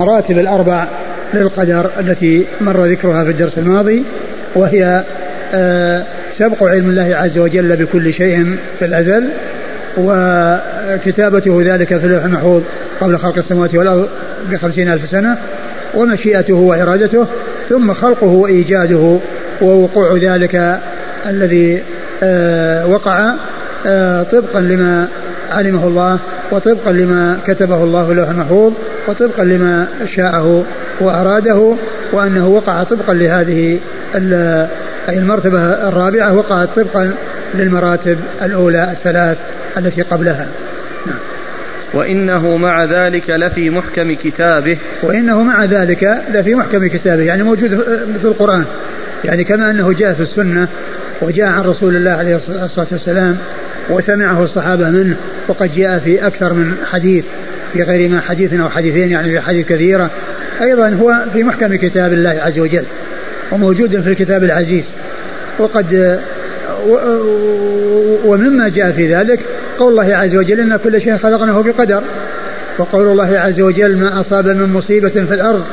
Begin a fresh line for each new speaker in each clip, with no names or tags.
مراتب الأربع للقدر التي مر ذكرها في الدرس الماضي وهي آه، سبق علم الله عز وجل بكل شيء في الأزل وكتابته ذلك في اللوح المحفوظ قبل خلق السماوات والأرض بخمسين ألف سنة ومشيئته وإرادته ثم خلقه وإيجاده ووقوع ذلك الذي آه، وقع آه، طبقا لما علمه الله وطبقا لما كتبه الله في اللوح المحفوظ وطبقا لما شاءه وأراده وأنه وقع طبقا لهذه أي المرتبة الرابعة وقعت طبقا للمراتب الأولى الثلاث التي قبلها. نعم.
وإنه مع ذلك لفي محكم كتابه.
وإنه مع ذلك لفي محكم كتابه يعني موجود في القرآن. يعني كما أنه جاء في السنة وجاء عن رسول الله عليه الصلاة والسلام وسمعه الصحابة منه وقد جاء في أكثر من حديث في غير ما حديث أو حديثين يعني في حديث كثيرة. أيضا هو في محكم كتاب الله عز وجل وموجود في الكتاب العزيز. وقد ومما جاء في ذلك قول الله عز وجل إن كل شيء خلقناه بقدر. وقول الله عز وجل ما أصاب من مصيبة في الأرض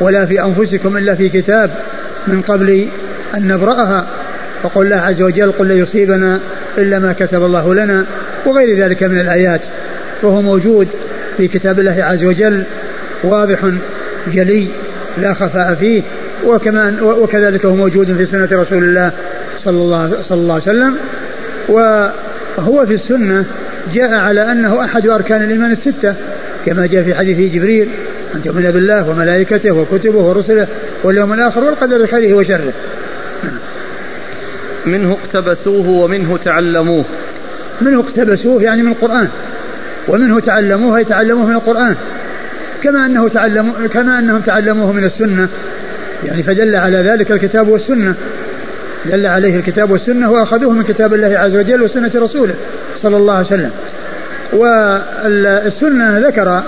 ولا في أنفسكم إلا في كتاب من قبل أن نبرأها. وقول الله عز وجل قل لا يصيبنا إلا ما كتب الله لنا وغير ذلك من الآيات. وهو موجود في كتاب الله عز وجل واضح جلي لا خفاء فيه وكمان وكذلك هو موجود في سنة رسول الله صلى الله صلى الله عليه وسلم. وهو في السنة جاء على أنه أحد أركان الإيمان الستة كما جاء في حديث جبريل أن تؤمن بالله وملائكته وكتبه ورسله واليوم الآخر والقدر خيره وشره.
منه اقتبسوه ومنه تعلموه.
منه اقتبسوه يعني من القرآن. ومنه تعلموه يتعلموه من القرآن. كما أنه تعلموا كما أنهم تعلموه من السنة. يعني فدل على ذلك الكتاب والسنة. دل عليه الكتاب والسنة وأخذوه من كتاب الله عز وجل وسنة رسوله صلى الله عليه وسلم. والسنة ذكر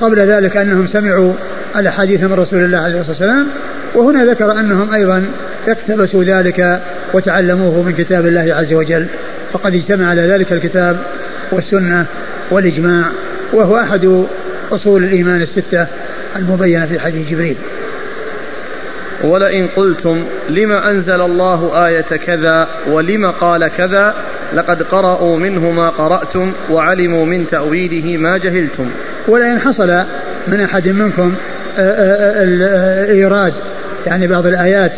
قبل ذلك أنهم سمعوا الأحاديث من رسول الله عليه الصلاة والسلام. وهنا ذكر أنهم أيضا اقتبسوا ذلك وتعلموه من كتاب الله عز وجل. فقد اجتمع على ذلك الكتاب والسنة والإجماع وهو أحد أصول الإيمان الستة المبينة في حديث جبريل.
ولئن قلتم لما أنزل الله آية كذا ولم قال كذا لقد قرأوا منه ما قرأتم وعلموا من تأويله ما جهلتم.
ولئن حصل من أحد منكم إيراد يعني بعض الآيات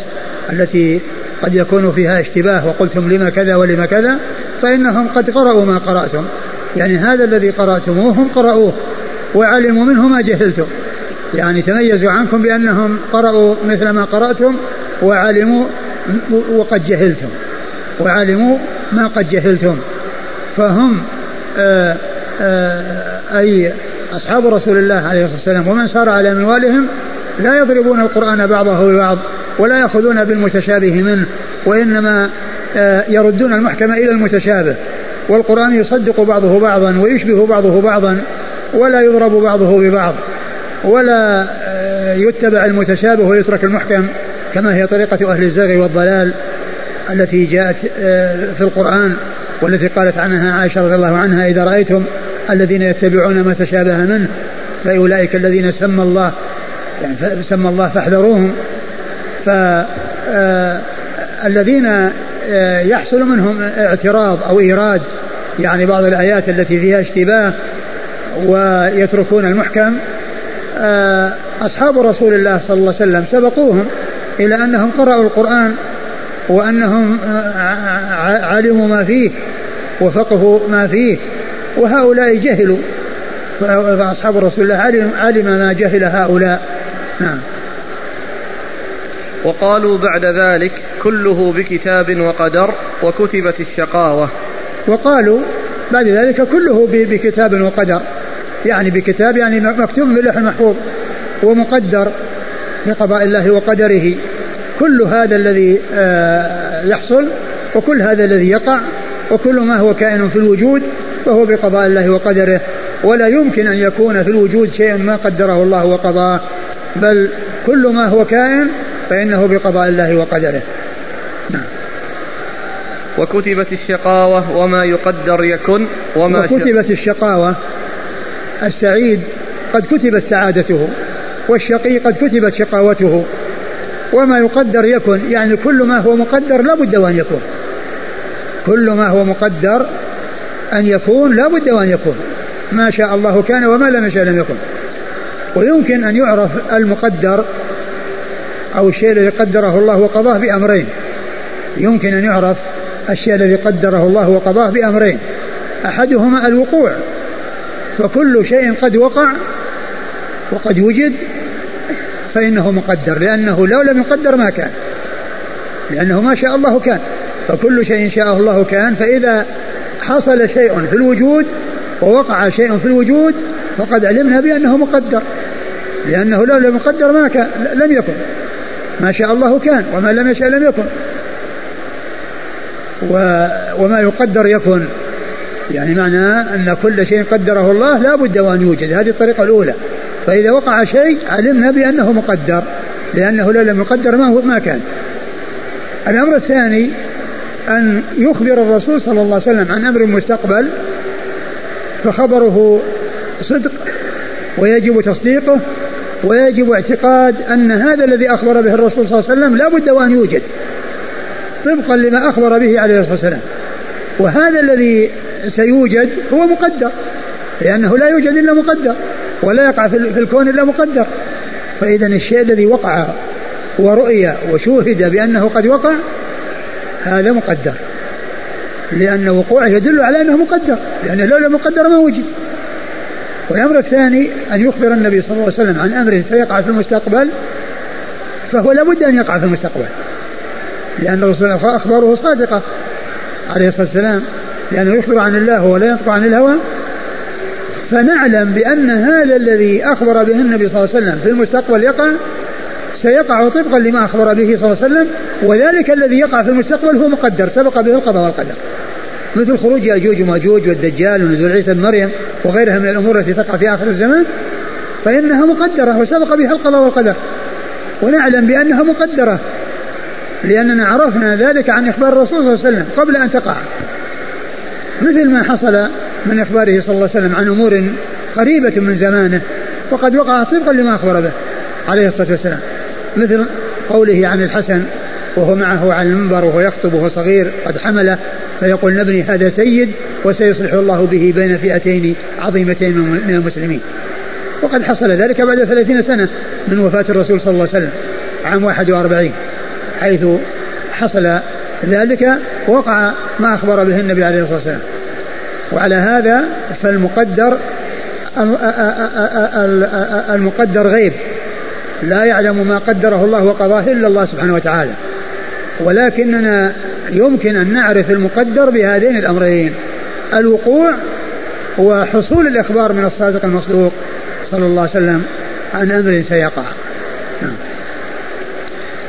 التي قد يكون فيها اشتباه وقلتم لما كذا ولما كذا فإنهم قد قرأوا ما قرأتم. يعني هذا الذي قرأتموه هم قرأوه وعلموا منه ما جهلتم. يعني تميزوا عنكم بأنهم قرأوا مثل ما قرأتم وعلموا وقد جهلتم. وعلموا ما قد جهلتم. فهم آآ آآ أي أصحاب رسول الله عليه الصلاة والسلام ومن سار على منوالهم لا يضربون القرآن بعضه ببعض ولا يأخذون بالمتشابه منه وإنما يردون المحكمة إلى المتشابه. والقرآن يصدق بعضه بعضا ويشبه بعضه بعضا ولا يضرب بعضه ببعض ولا يتبع المتشابه ويترك المحكم كما هي طريقة أهل الزغ والضلال التي جاءت في القرآن والتي قالت عنها عائشة رضي الله عنها إذا رأيتم الذين يتبعون ما تشابه منه فأولئك الذين سمى الله يعني سمى الله فاحذروهم. فالذين يحصل منهم اعتراض أو إيراد يعني بعض الآيات التي فيها اشتباه ويتركون المحكم أصحاب رسول الله صلى الله عليه وسلم سبقوهم إلى أنهم قرأوا القرآن وأنهم علموا ما فيه وفقهوا ما فيه وهؤلاء جهلوا. فأصحاب رسول الله علم, علم ما جهل هؤلاء. نعم.
وقالوا بعد ذلك كله بكتاب وقدر وكتبت الشقاوة.
وقالوا بعد ذلك كله بكتاب وقدر. يعني بكتاب يعني مكتوب باللوح المحفوظ ومقدر بقضاء الله وقدره. كل هذا الذي يحصل وكل هذا الذي يقع وكل ما هو كائن في الوجود فهو بقضاء الله وقدره. ولا يمكن أن يكون في الوجود شيء ما قدره الله وقضاه. بل كل ما هو كائن فإنه بقضاء الله وقدره. نعم.
وكتبت الشقاوة وما يقدر يكن وما
وكتبت الشقاوة السعيد قد كتبت سعادته والشقي قد كتبت شقاوته. وما يقدر يكن يعني كل ما هو مقدر لا بد وأن يكون. كل ما هو مقدر أن يكون لا بد وأن يكون. ما شاء الله كان وما لم يشاء لم يكن. ويمكن أن يعرف المقدر أو الشيء الذي قدره الله وقضاه بأمرين. يمكن أن يعرف الشيء الذي قدره الله وقضاه بأمرين. أحدهما الوقوع فكل شيء قد وقع وقد وجد فإنه مقدر لأنه لو لم يقدر ما كان لأنه ما شاء الله كان فكل شيء شاءه الله كان فإذا حصل شيء في الوجود ووقع شيء في الوجود فقد علمنا بأنه مقدر. لأنه لو لم يقدر ما كان لم يكن. ما شاء الله كان وما لم يشاء لم يكن. و وما يقدر يكن. يعني معنى أن كل شيء قدره الله لا بد وأن يوجد. هذه الطريقة الأولى. فإذا وقع شيء علمنا بأنه مقدر لأنه لو لم يقدر ما هو ما كان. الأمر الثاني أن يخبر الرسول صلى الله عليه وسلم عن أمر مستقبل فخبره صدق ويجب تصديقه ويجب اعتقاد أن هذا الذي أخبر به الرسول صلى الله عليه وسلم لا بد وأن يوجد طبقا لما أخبر به عليه الصلاة والسلام. وهذا الذي سيوجد هو مقدر لأنه لا يوجد إلا مقدر ولا يقع في الكون إلا مقدر. فإذا الشيء الذي وقع ورؤي وشوهد بأنه قد وقع هذا مقدر. لأن وقوعه يدل على أنه مقدر لأنه لولا مقدر ما وجد. والأمر الثاني أن يخبر النبي صلى الله عليه وسلم عن أمر سيقع في المستقبل فهو لابد أن يقع في المستقبل. لأن الرسول أخباره صادقة عليه الصلاة والسلام. لأنه يخبر عن الله ولا ينطق عن الهوى. فنعلم بأن هذا الذي أخبر به النبي صلى الله عليه وسلم في المستقبل يقع سيقع طبقا لما أخبر به صلى الله عليه وسلم وذلك الذي يقع في المستقبل هو مقدر سبق به القضاء والقدر. مثل خروج ياجوج وماجوج والدجال ونزول عيسى بن مريم وغيرها من الأمور التي تقع في آخر الزمان فإنها مقدرة وسبق بها القضاء والقدر. ونعلم بأنها مقدرة لأننا عرفنا ذلك عن إخبار الرسول صلى الله عليه وسلم قبل أن تقع. مثل ما حصل من إخباره صلى الله عليه وسلم عن أمور قريبة من زمانه وقد وقع طبقا لما أخبر به عليه الصلاة والسلام. مثل قوله عن الحسن وهو معه على المنبر وهو يخطب وهو صغير قد حمله. فيقول نبني هذا سيد وسيصلح الله به بين فئتين عظيمتين من المسلمين. وقد حصل ذلك بعد ثلاثين سنة من وفاة الرسول صلى الله عليه وسلم عام 41 حيث حصل ذلك وقع ما أخبر به النبي عليه الصلاة والسلام. وعلى هذا فالمقدر المقدر غيب. لا يعلم ما قدره الله وقضاه إلا الله سبحانه وتعالى. ولكننا يمكن أن نعرف المقدر بهذين الأمرين. الوقوع وحصول الإخبار من الصادق المصدوق صلى الله عليه وسلم عن أمر سيقع. نعم.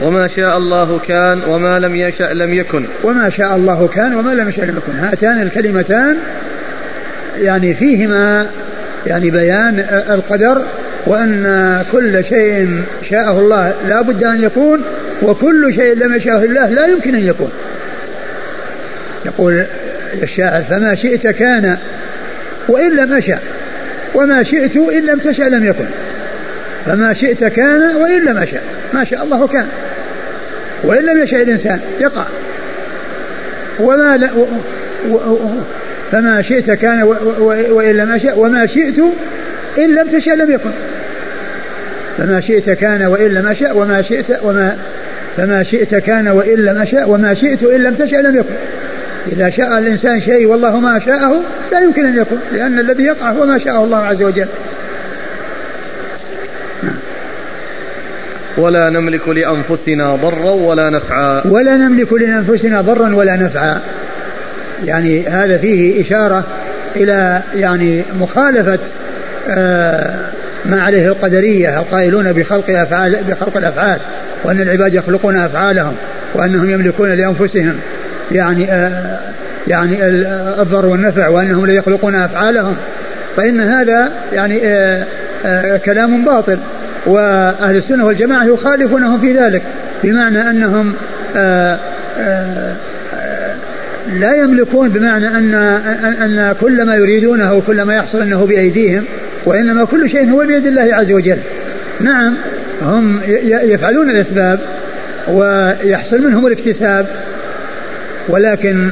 وما شاء الله كان وما لم يشأ لم يكن.
وما شاء الله كان وما لم يشأ لم يكن. هاتان الكلمتان يعني فيهما يعني بيان القدر وأن كل شيء شاءه الله. لا بد أن يكون وكل شيء لم يشاءه الله لا يمكن أن يكون يقول الشاعر فما شئت كان وإن لم أشأ وما شئت إن لم تشأ لم يكن فما شئت كان وإن لم أشأ ما شاء الله كان وإن لم يشأ الإنسان يقع وما لا و و و فما شئت كان وإن لم أشأ وما شئت إن لم تشأ لم يكن فما شئت كان وإن لم أشأ وما شئت وما فما شئت كان وإن لم أشأ وما شئت إن لم تشأ لم يكن. إذا شاء الإنسان شيء والله ما شاءه لا يمكن أن يكون لأن الذي يقع هو ما شاءه الله عز وجل.
ولا نملك لأنفسنا ضرا ولا نفعا.
ولا نملك لأنفسنا ضرا ولا نفعا. يعني هذا فيه إشارة إلى يعني مخالفة آه ما عليه القدرية القائلون بخلق أفعال بخلق الأفعال وأن العباد يخلقون أفعالهم وأنهم يملكون لأنفسهم يعني آه يعني الضر والنفع وأنهم لا يخلقون أفعالهم. فإن هذا يعني آه آه كلام باطل. وأهل السنة والجماعة يخالفونهم في ذلك بمعنى أنهم آآ آآ لا يملكون بمعنى أن أن كل ما يريدونه وكل ما يحصل أنه بأيديهم وإنما كل شيء هو بيد الله عز وجل نعم هم يفعلون الأسباب ويحصل منهم الاكتساب ولكن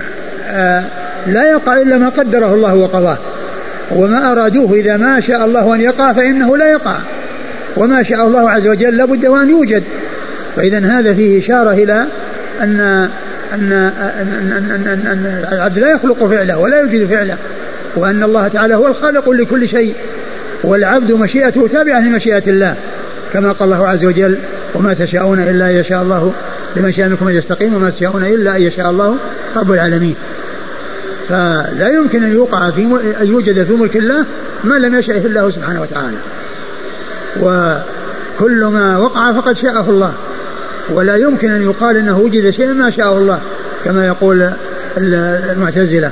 آه، لا يقع إلا ما قدره الله وقضاه وما أرادوه إذا ما شاء الله أن يقع فإنه لا يقع وما شاء الله عز وجل لابد وأن يوجد فإذا هذا فيه إشارة إلى أن أن أن, أن, أن, أن العبد لا يخلق فعله ولا يوجد فعله وأن الله تعالى هو الخالق لكل شيء والعبد مشيئته تابعة لمشيئة الله كما قال الله عز وجل وما تشاءون إلا أن يشاء الله لمن شاء منكم أن يستقيم وما تشاءون إلا أن يشاء الله رب العالمين. فلا يمكن أن يوقع في أن يوجد في ملك الله ما لم يشأه الله سبحانه وتعالى. وكل ما وقع فقد شاءه الله. ولا يمكن أن يقال أنه وجد شيء ما شاءه الله كما يقول المعتزلة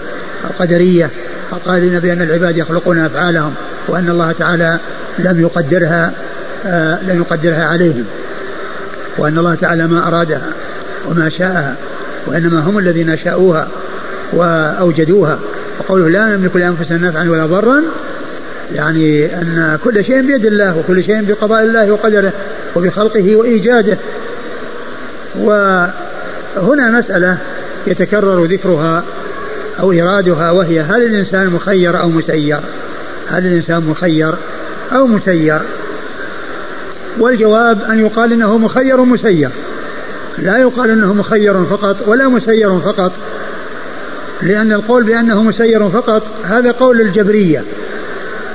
القدرية. القائلين بأن العباد يخلقون أفعالهم وأن الله تعالى لم يقدرها آه لم يقدرها عليهم. وأن الله تعالى ما أرادها وما شاءها وإنما هم الذين شاءوها وأوجدوها. وقوله لا نملك لأنفسنا نفعا ولا ضرا يعني أن كل شيء بيد الله وكل شيء بقضاء الله وقدره وبخلقه وإيجاده. وهنا مسألة يتكرر ذكرها أو إرادها وهي هل الإنسان مخير أو مسير؟ هل الإنسان مخير أو مسير؟ والجواب أن يقال إنه مخير مسير. لا يقال إنه مخير فقط ولا مسير فقط. لأن القول بأنه مسير فقط هذا قول الجبرية.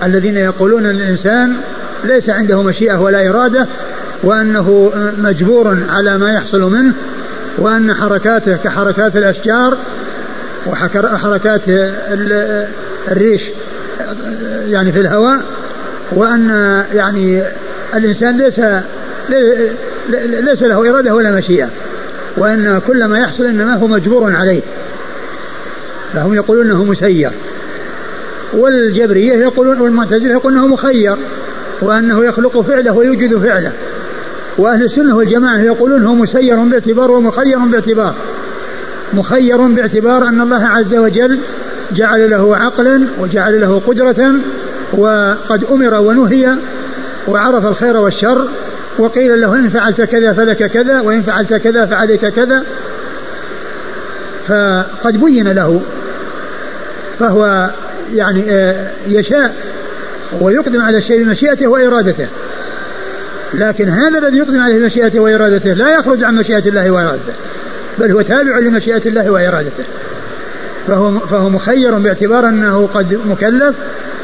الذين يقولون إن الإنسان ليس عنده مشيئة ولا إرادة وأنه مجبور على ما يحصل منه وأن حركاته كحركات الأشجار وحركات الريش يعني في الهواء وأن يعني الإنسان ليس ليس له إرادة ولا مشيئة وأن كل ما يحصل إنما هو مجبور عليه. فهم يقولون أنه مسير. والجبرية يقولون والمعتزلة يقولون أنه مخير وأنه يخلق فعله ويوجد فعله. وأهل السنة والجماعة يقولون هو مسير باعتبار ومخير باعتبار. مخير باعتبار أن الله عز وجل جعل له عقلا وجعل له قدرة وقد أمر ونهي وعرف الخير والشر وقيل له إن فعلت كذا فلك كذا وإن فعلت كذا فعليك كذا. فقد بين له فهو يعني آه، يشاء ويقدم على الشيء بمشيئته وإرادته. لكن هذا الذي يقدم عليه بمشيئته وإرادته لا يخرج عن مشيئة الله وإرادته. بل هو تابع لمشيئة الله وإرادته. فهو فهو مخير باعتبار أنه قد مكلف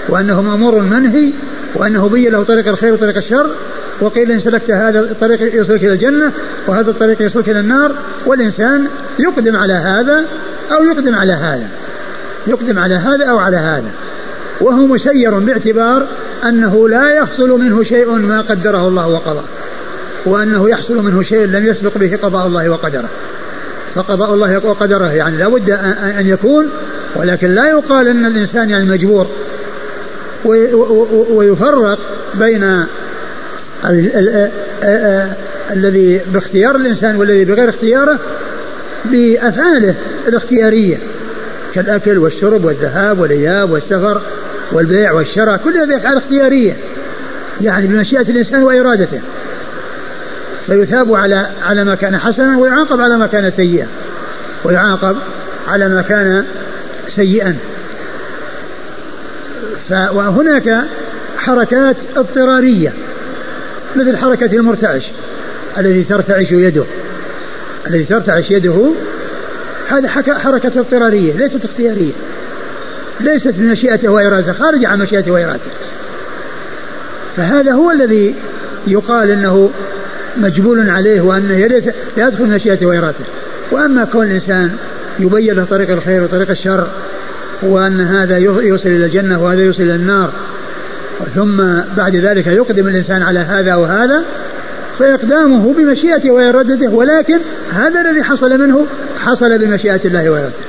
وأنه مأمور منهي وأنه بين له طريق الخير وطريق الشر. وقيل إن سلكت هذا الطريق يوصلك إلى الجنة وهذا الطريق يوصلك إلى النار. والإنسان يقدم على هذا أو يقدم على هذا. يقدم على هذا أو على هذا. وهو مسير باعتبار أنه لا يحصل منه شيء ما قدره الله وقضاه وأنه يحصل منه شيء لم يسبق به قضاء الله وقدره. فقضاء الله وقدره يعني لا بد أن يكون ولكن لا يقال أن الإنسان يعني مجبور ويفرق بين الذي باختيار الإنسان والذي بغير اختياره بأفعاله الاختيارية كالأكل والشرب والذهاب والإياب والسفر والبيع والشراء كل هذه أفعال اختيارية يعني بمشيئة الإنسان وإرادته. فيثاب على على ما كان حسنا ويعاقب على ما كان سيئا. ويعاقب على ما كان سيئا. وهناك حركات اضطرارية مثل حركة المرتعش الذي ترتعش يده. الذي ترتعش يده هذا حركة اضطرارية ليست اختيارية. ليست بمشيئته وإرادته خارجة عن مشيئته وإرادته. فهذا هو الذي يقال إنه مجبول عليه ليس يدخل مشيئته وارادته وأما كون الإنسان يبين له طريق الخير وطريق الشر وأن هذا يوصل إلى الجنة وهذا يوصل إلى النار ثم بعد ذلك يقدم الإنسان على هذا وهذا فإقدامه بمشيئته وإرادته ولكن هذا الذي حصل منه حصل بمشيئة الله وإرادته.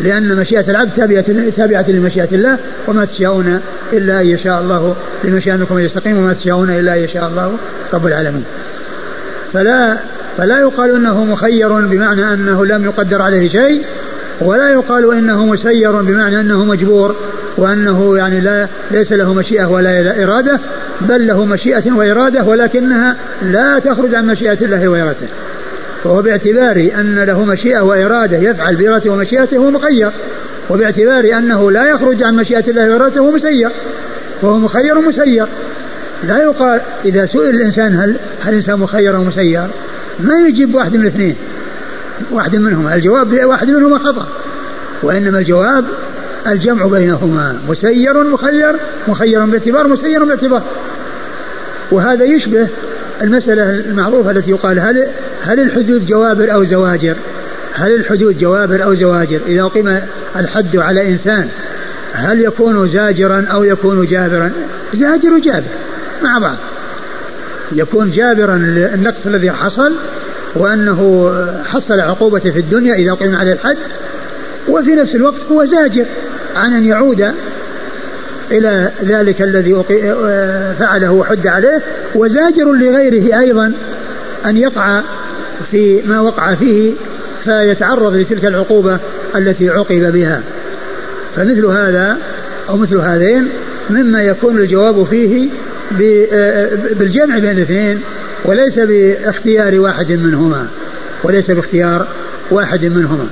لأن مشيئة العبد تابعة تابعة لمشيئة الله وما تشاءون إلا أن يشاء الله. أن يستقيم وما تشاءون إلا أن يشاء الله رب العالمين. فلا فلا يقال إنه مخير بمعنى أنه لم يقدر عليه شيء ولا يقال إنه مسير بمعنى أنه مجبور وأنه يعني لا ليس له مشيئة ولا إرادة بل له مشيئة وإرادة ولكنها لا تخرج عن مشيئة الله وإرادته. فهو باعتبار أن له مشيئة وإرادة يفعل بإرادته ومشيئته هو مخير. وباعتبار أنه لا يخرج عن مشيئة الله وإرادته هو مسير. فهو مخير ومسير لا يقال إذا سئل الإنسان هل هل الإنسان مخير أو مسير ما يجيب واحد من الاثنين واحد منهما الجواب واحد منهما خطأ وإنما الجواب الجمع بينهما مسير مخير مخير باعتبار مسير باعتبار وهذا يشبه المسألة المعروفة التي يقال هل هل الحدود جوابر أو زواجر؟ هل الحدود جوابر أو زواجر؟ إذا أقيم الحد على إنسان هل يكون زاجرا أو يكون جابرا؟ زاجر وجابر مع بعض. يكون جابرا للنقص الذي حصل وأنه حصل عقوبته في الدنيا إذا أقيم عليه الحد وفي نفس الوقت هو زاجر عن أن يعود إلى ذلك الذي فعله وحد عليه وزاجر لغيره أيضا أن يقع في ما وقع فيه فيتعرض لتلك العقوبة التي عوقب بها. فمثل هذا أو مثل هذين مما يكون الجواب فيه بالجمع بين الاثنين وليس باختيار واحد منهما وليس باختيار واحد منهما.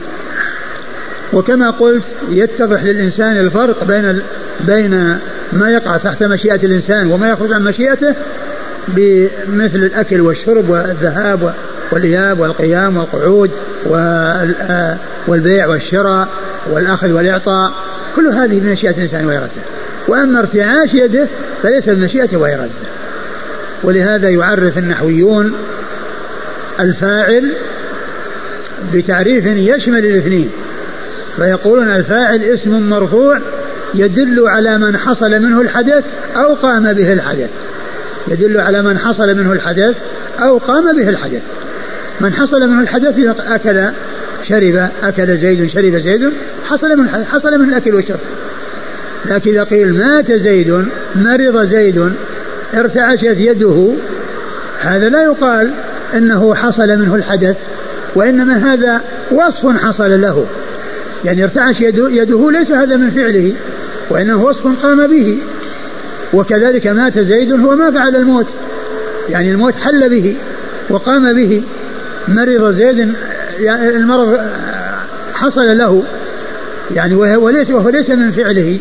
وكما قلت يتضح للإنسان الفرق بين بين ما يقع تحت مشيئة الإنسان وما يخرج عن مشيئته بمثل الأكل والشرب والذهاب والإياب والقيام والقعود والبيع والشراء والأخذ والإعطاء كل هذه من مشيئة الإنسان وإرادته وأما ارتعاش يده فليس بمشيئته وإرادته ولهذا يعرف النحويون الفاعل بتعريف يشمل الاثنين فيقولون الفاعل اسم مرفوع يدل على من حصل منه الحدث أو قام به الحدث. يدل على من حصل منه الحدث أو قام به الحدث. من حصل منه الحدث أكل شرب أكل زيد شرب زيد حصل من حصل من الأكل والشرب. لكن إذا قيل مات زيد مرض زيد ارتعشت يده هذا لا يقال إنه حصل منه الحدث وإنما هذا وصف حصل له. يعني ارتعش يده, يده ليس هذا من فعله وإنه وصف قام به. وكذلك مات زيد هو ما فعل الموت يعني الموت حل به وقام به. مرض زيد يعني المرض حصل له يعني وهو ليس وهو ليس من فعله.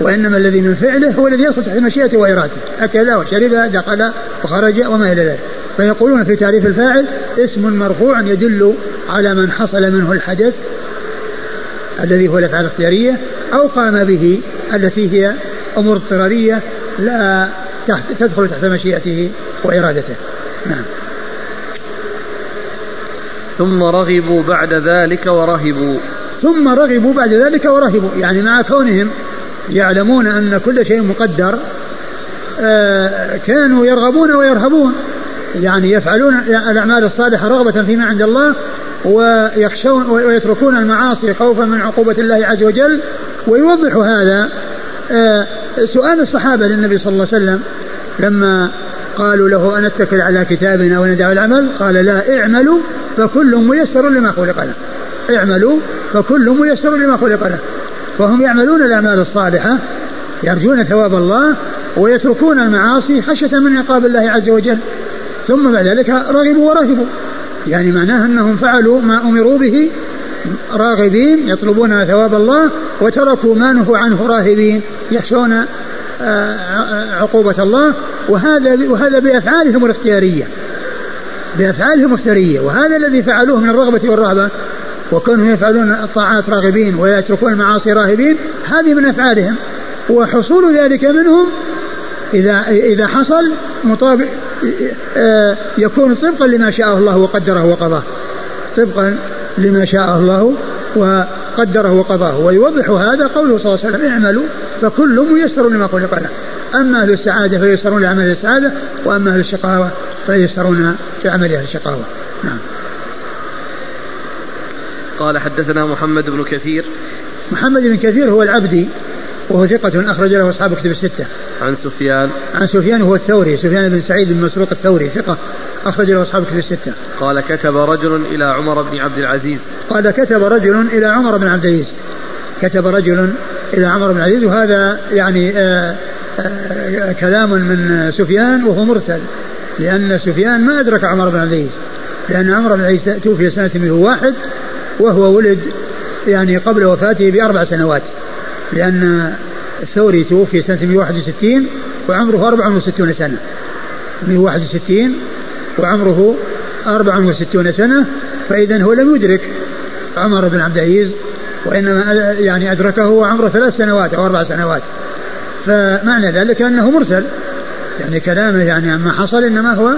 وإنما الذي من فعله هو الذي يدخل تحت مشيئته وإرادته. أكل وشرب دخل وخرج وما إلى ذلك. فيقولون في تعريف الفاعل اسم مرفوع يدل على من حصل منه الحدث الذي هو الأفعال الاختيارية أو قام به التي هي أمور اضطرارية لا تحت تدخل تحت مشيئته وإرادته. نعم.
ثم رغبوا بعد ذلك ورهبوا.
ثم رغبوا بعد ذلك ورهبوا يعني مع كونهم يعلمون أن كل شيء مقدر آه، كانوا يرغبون ويرهبون يعني يفعلون الأعمال الصالحة رغبة فيما عند الله ويخشون ويتركون المعاصي خوفا من عقوبة الله عز وجل ويوضح هذا. آه، سؤال الصحابة للنبي صلى الله عليه وسلم لما قالوا له أن نتكل على كتابنا وندع العمل؟ قال لا اعملوا فكل ميسر لما خلق له. اعملوا فكل ميسر لما خلق له. فهم يعملون الأعمال الصالحة يرجون ثواب الله ويتركون المعاصي خشية من عقاب الله عز وجل. ثم بعد ذلك رغبوا ورهبوا يعني معناه أنهم فعلوا ما أمروا به راغبين يطلبون ثواب الله وتركوا ما نهوا عنه راهبين يخشون آه، عقوبة الله. وهذا وهذا بأفعالهم الاختيارية. بأفعالهم الاختيارية. وهذا الذي فعلوه من الرغبة والرهبة. وكونهم يفعلون الطاعات راغبين ويتركون المعاصي راهبين هذه من أفعالهم. وحصول ذلك منهم إذا إذا حصل مطابق آه، يكون طبقا لما شاء الله وقدره وقضاه. طبقا لما شاء الله وقدره وقضاه. ويوضح هذا قوله صلى الله عليه وسلم اعملوا فكل ميسر لما خلق له أما أهل السعادة فييسرون لعمل السعادة وأما أهل الشقاوة فييسرون في عمل أهل الشقاوة. نعم.
قال حدثنا محمد بن كثير
محمد بن كثير هو العبدي وهو ثقة أخرج له أصحاب كتب الستة.
عن سفيان
عن سفيان هو الثوري، سفيان بن سعيد بن مسروق الثوري ثقة أخرج له أصحاب كتب الستة.
قال كتب رجل إلى عمر بن عبد العزيز.
قال كتب رجل إلى عمر بن عبد العزيز. كتب رجل إلى عمر بن عبد العزيز وهذا يعني آآ آه، آه، كلام من سفيان وهو مرسل لأن سفيان ما أدرك عمر بن عبد العزيز لأن عمر بن عبد العزيز توفي سنة 101 وهو ولد يعني قبل وفاته بأربع سنوات لأن الثوري توفي سنة 161 وعمره 64 سنة. 161 وعمره 64 سنة فإذا هو لم يدرك عمر بن عبد العزيز وإنما يعني أدركه وعمره ثلاث سنوات أو أربع سنوات. فمعنى ذلك أنه مرسل. يعني كلامه يعني عما حصل إنما هو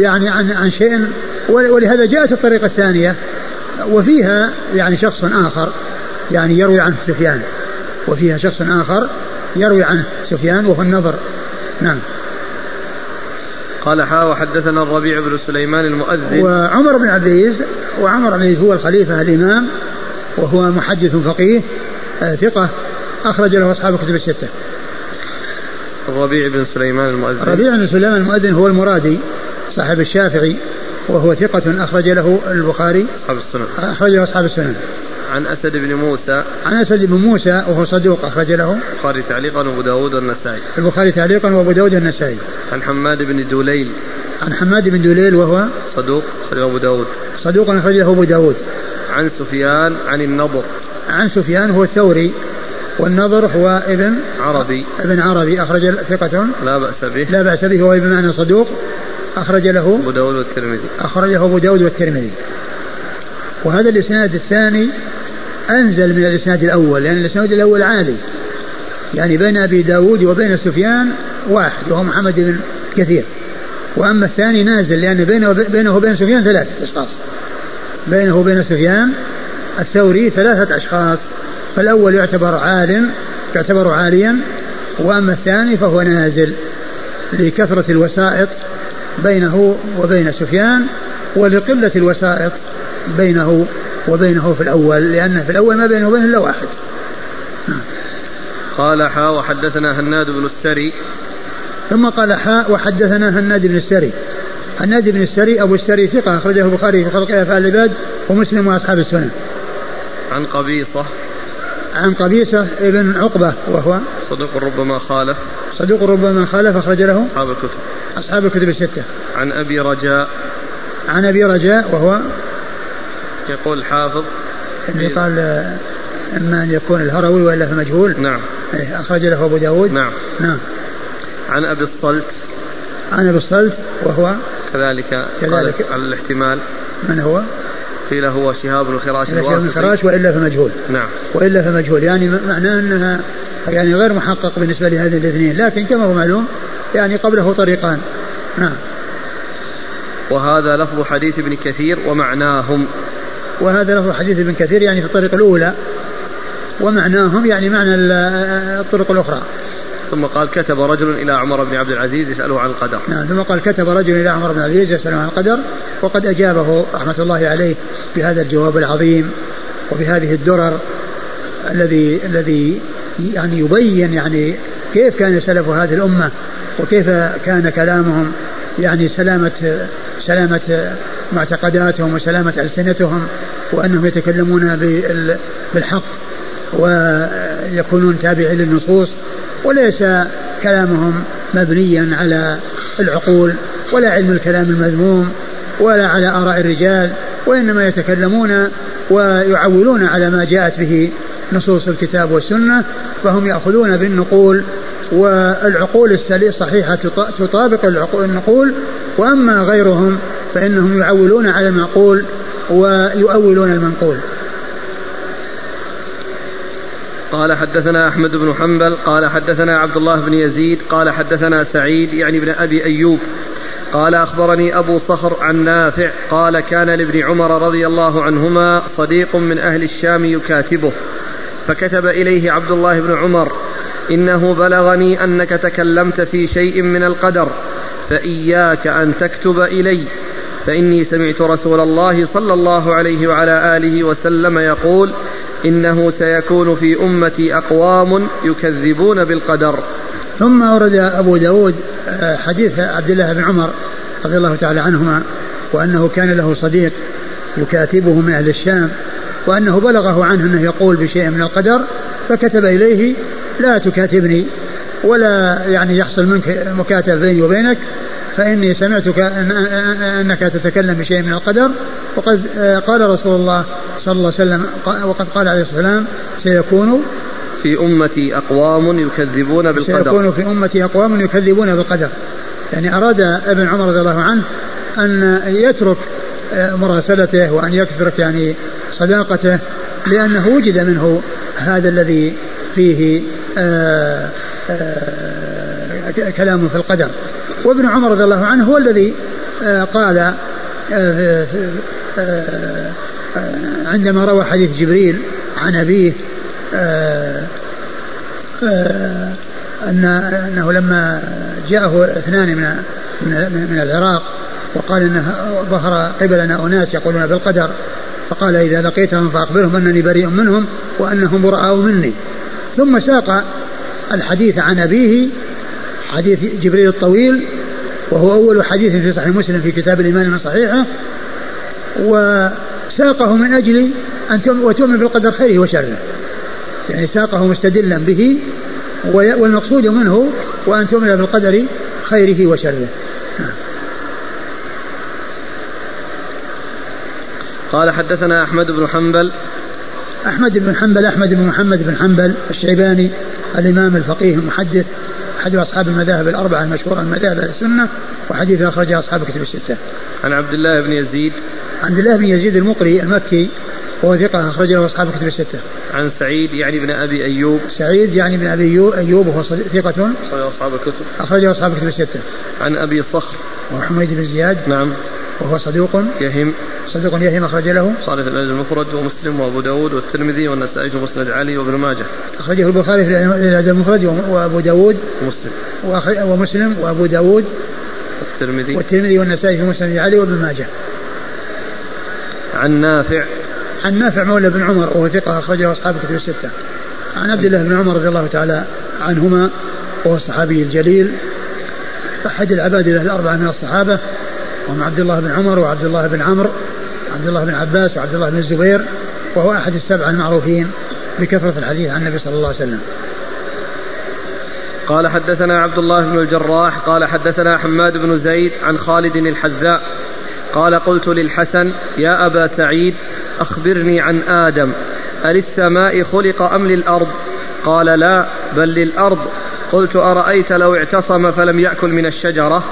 يعني عن عن شيء ولهذا جاءت الطريقة الثانية. وفيها يعني شخص آخر يعني يروي عنه سفيان. وفيها شخص آخر يروي عنه سفيان وهو النظر نعم.
قال حا وحدثنا الربيع بن سليمان المؤذن.
وعمر بن عبد العزيز وعمر بن عبد هو الخليفة الإمام وهو محدث فقيه آه، ثقة أخرج له أصحاب الكتب الستة.
الربيع بن سليمان المؤذن.
الربيع بن سليمان المؤذن هو المرادي صاحب الشافعي. وهو ثقة أخرج له البخاري.
أصحاب السنن
أخرج له أصحاب السنن
عن أسد بن موسى.
عن أسد بن موسى وهو صدوق أخرج له.
البخاري تعليقا وأبو داود والنسائي.
البخاري تعليقا وأبو داود والنسائي.
عن حماد بن دوليل
عن حماد بن دوليل وهو
صدوق أخرجه أبو داود.
صدوق أخرجه أبو داود.
عن سفيان عن النضر.
عن سفيان هو الثوري والنضر هو ابن
عربي.
ابن عربي. أخرج ثقة.
لا بأس به.
لا بأس به. هو بمعنى صدوق. أخرج له
أبو داود والترمذي.
أخرجه أبو داود والترمذي. وهذا الإسناد الثاني أنزل من الإسناد الأول لأن الإسناد الأول عالي. يعني بين أبي داود وبين سفيان واحد وهو محمد بن كثير. وأما الثاني نازل لأن بينه بينه وبين سفيان ثلاثة أشخاص. بينه وبين سفيان الثوري ثلاثة أشخاص. فالأول يعتبر عال يعتبر عاليا. وأما الثاني فهو نازل لكثرة الوسائط بينه وبين سفيان ولقلة الوسائط بينه وبينه في الأول لأن في الأول ما بينه وبينه إلا واحد.
قال حا وحدثنا هناد بن السري.
ثم قال حاء وحدثنا هناد بن السري. هناد بن السري أبو السري ثقة أخرجه البخاري في خلق أفعال العباد ومسلم وأصحاب السنن
عن قبيصة.
عن قبيصة ابن عقبة وهو
صدوق ربما خالف
صدوق ربما خالف أخرج له
أصحاب الكتب.
أصحاب الكتب الستة.
عن أبي رجاء.
عن أبي رجاء وهو
يقول الحافظ
اللي قال إما أن يكون الهروي وإلا في مجهول.
نعم.
إيه، أخرج له أبو داود.
نعم.
نعم.
عن أبي الصلت.
عن أبي الصلت وهو
كذلك
كذلك.
على الاحتمال.
من هو؟
قيل هو شهاب بن خراش
شهاب بن خراش وإلا في مجهول
نعم.
وإلا في مجهول يعني معناه أنها يعني غير محقق بالنسبة لهذين الاثنين. لكن كما هو معلوم يعني قبله طريقان. نعم.
وهذا لفظ حديث ابن كثير ومعناهم.
وهذا لفظ حديث ابن كثير يعني في الطريق الأولى. ومعناهم يعني معنى الطرق الأخرى.
ثم قال كتب رجل إلى عمر بن عبد العزيز يسأله عن القدر.
نعم ثم قال كتب رجل إلى عمر بن عبد العزيز يسأله عن القدر وقد أجابه رحمة الله عليه بهذا الجواب العظيم وبهذه الدرر الذي الذي يعني يبين يعني كيف كان سلف هذه الأمة وكيف كان كلامهم يعني سلامة سلامة معتقداتهم وسلامة ألسنتهم وأنهم يتكلمون بالحق ويكونون تابعين للنصوص. وليس كلامهم مبنيا على العقول ولا علم الكلام المذموم ولا على آراء الرجال وإنما يتكلمون ويعولون على ما جاءت به نصوص الكتاب والسنة فهم يأخذون بالنقول والعقول الصحيحة تطابق النقول وأما غيرهم فإنهم يعولون على المعقول ويؤولون المنقول.
قال حدثنا أحمد بن حنبل قال حدثنا عبد الله بن يزيد قال حدثنا سعيد يعني ابن أبي أيوب. قال أخبرني أبو صخر عن نافع قال كان لابن عمر رضي الله عنهما صديق من أهل الشام يكاتبه. فكتب إليه عبد الله بن عمر إنه بلغني أنك تكلمت في شيء من القدر فإياك أن تكتب إلي. فإني سمعت رسول الله صلى الله عليه وعلى آله وسلم يقول إنه سيكون في أمتي أقوام يكذبون بالقدر.
ثم ورد أبو داود آه، حديث عبد الله بن عمر رضي الله تعالى عنهما وأنه كان له صديق يكاتبه من أهل الشام وأنه بلغه عنه أنه يقول بشيء من القدر فكتب إليه لا تكاتبني ولا يعني يحصل منك مكاتبة بيني وبينك فإني سمعتك أن أنك تتكلم بشيء من القدر وقد قال رسول الله صلى الله عليه وسلم وقد قال عليه الصلاة والسلام سيكون
في أمتي أقوام يكذبون بالقدر.
سيكون في أمتي أقوام يكذبون بالقدر. يعني أراد ابن عمر رضي الله عنه أن يترك مراسلته وأن يترك يعني صداقته لأنه وجد منه هذا الذي فيه آآ آآ كلام في القدر. وابن عمر رضي الله عنه هو الذي قال عندما روى حديث جبريل عن أبيه أن أنه لما جاءه اثنان من من العراق وقال إنه ظهر قبلنا أناس يقولون بالقدر فقال إذا لقيتهم فأخبرهم أنني بريء منهم وأنهم براء مني. ثم ساق الحديث عن أبيه حديث جبريل الطويل وهو أول حديث في صحيح مسلم في كتاب الإيمان من صحيحة وساقه من أجل أن وتؤمن بالقدر خيره وشره. يعني ساقه مستدلا به والمقصود منه وأن تؤمن بالقدر خيره وشره.
قال حدثنا أحمد بن حنبل.
أحمد بن حنبل أحمد بن محمد بن حنبل الشيباني الإمام الفقيه المحدث أحد أصحاب المذاهب الأربعة المشهورة من مذاهب السنة وحديث أخرجه أصحاب الكتب الستة.
عن عبد الله بن يزيد
عبد الله بن يزيد المقري المكي وهو ثقة أخرجه أصحاب الكتب الستة.
عن سعيد يعني بن أبي أيوب.
سعيد يعني بن أبي أيوب وهو ثقة.
أخرجه أصحاب الكتب.
أخرجه أصحاب الكتب الستة.
عن أبي صخر.
وحميد بن زياد.
نعم.
وهو صدوق.
يهم.
صدوق يهم أخرج له.
صالح الأدب المفرد ومسلم وأبو داود والترمذي والنسائي في مسند علي وابن ماجه.
أخرجه البخاري في الأدب المفرد وأبو داود
ومسلم.
ومسلم وأبو داود
والترمذي.
والترمذي والنسائي في مسند علي وابن ماجه.
عن نافع.
عن نافع مولى بن عمر وهو ثقة أخرجه أصحاب الكتب الستة. عن عبد الله بن عمر رضي الله تعالى عنهما وهو الصحابي الجليل. أحد العباد الأربعة من الصحابة وهم عبد الله بن عمر وعبد الله بن عمرو. عبد الله بن عباس وعبد الله بن الزبير وهو أحد السبعة المعروفين بكثرة الحديث عن النبي صلى الله عليه وسلم.
قال حدثنا عبد الله بن الجراح قال حدثنا حماد بن زيد عن خالد الحذاء قال قلت للحسن يا أبا سعيد أخبرني عن آدم أللسماء خلق أم للأرض؟ قال لا بل للأرض. قلت أرأيت لو اعتصم فلم يأكل من الشجرة؟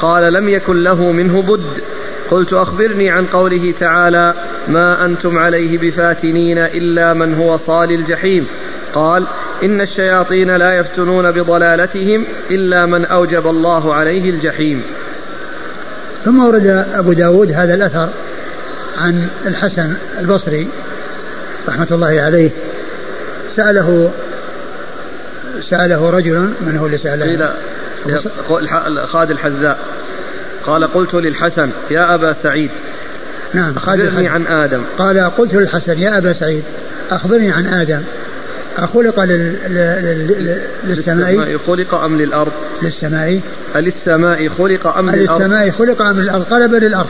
قال لم يكن له منه بد. قلت أخبرني عن قوله تعالى ما أنتم عليه بفاتنين إلا من هو صال الجحيم قال إن الشياطين لا يفتنون بضلالتهم إلا من أوجب الله عليه الجحيم
ثم ورد أبو داود هذا الأثر عن الحسن البصري رحمة الله عليه سأله سأله رجل من هو اللي سأله؟
قيل خالد الحذاء. قال قلت للحسن يا أبا سعيد
نعم
أخبرني عن آدم.
قال قلت للحسن يا أبا سعيد أخبرني عن آدم. أخلق لل... لل... للسماء؟
خلق أم للأرض؟
للسماء.
للسماء خلق أم
للأرض؟ للسماء خلق أم للأرض؟ قلب للأرض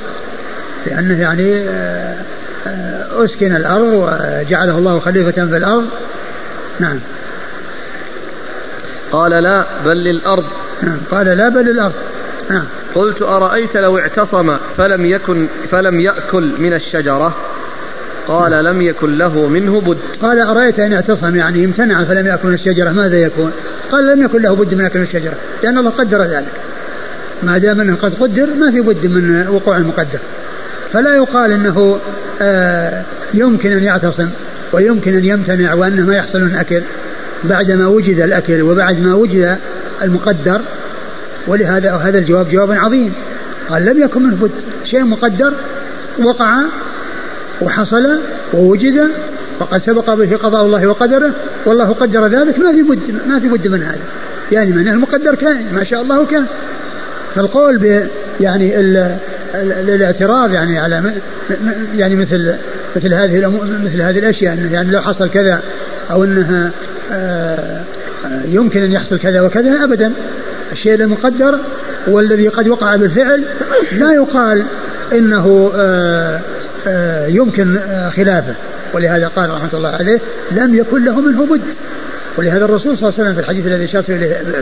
لأنه يعني آه، آه، أسكن الأرض وجعله الله خليفة في الأرض. نعم.
قال لا بل للأرض.
نعم قال لا بل للأرض. نعم.
قلت أرأيت لو اعتصم فلم يكن فلم يأكل من الشجرة؟ قال. لم يكن له منه بد.
قال أرأيت أن اعتصم يعني امتنع فلم يأكل من الشجرة ماذا يكون؟ قال لم يكن له بد من أكل الشجرة لأن الله قدر ذلك. ما دام أنه قد قدر ما في بد من وقوع المقدر. فلا يقال أنه آه يمكن أن يعتصم ويمكن أن يمتنع وأنه ما يحصل من أكل. بعدما وجد الأكل وبعد ما وجد المقدر ولهذا هذا الجواب جواب عظيم. قال لم يكن منه بد. شيء مقدر وقع وحصل ووجد وقد سبق به قضاء الله وقدره والله قدر ذلك ما في بد ما في بد من هذا. يعني من المقدر كان ما شاء الله كان. فالقول ب يعني ال الاعتراض يعني على يعني مثل مثل هذه مثل هذه الأشياء يعني لو حصل كذا أو إنها آه، آه، يمكن أن يحصل كذا وكذا ابدا. الشيء المقدر والذي قد وقع بالفعل لا يقال إنه آه، يمكن خلافه. ولهذا قال رحمة الله عليه لم يكن له منه بد. ولهذا الرسول صلى الله عليه وسلم في الحديث الذي شاف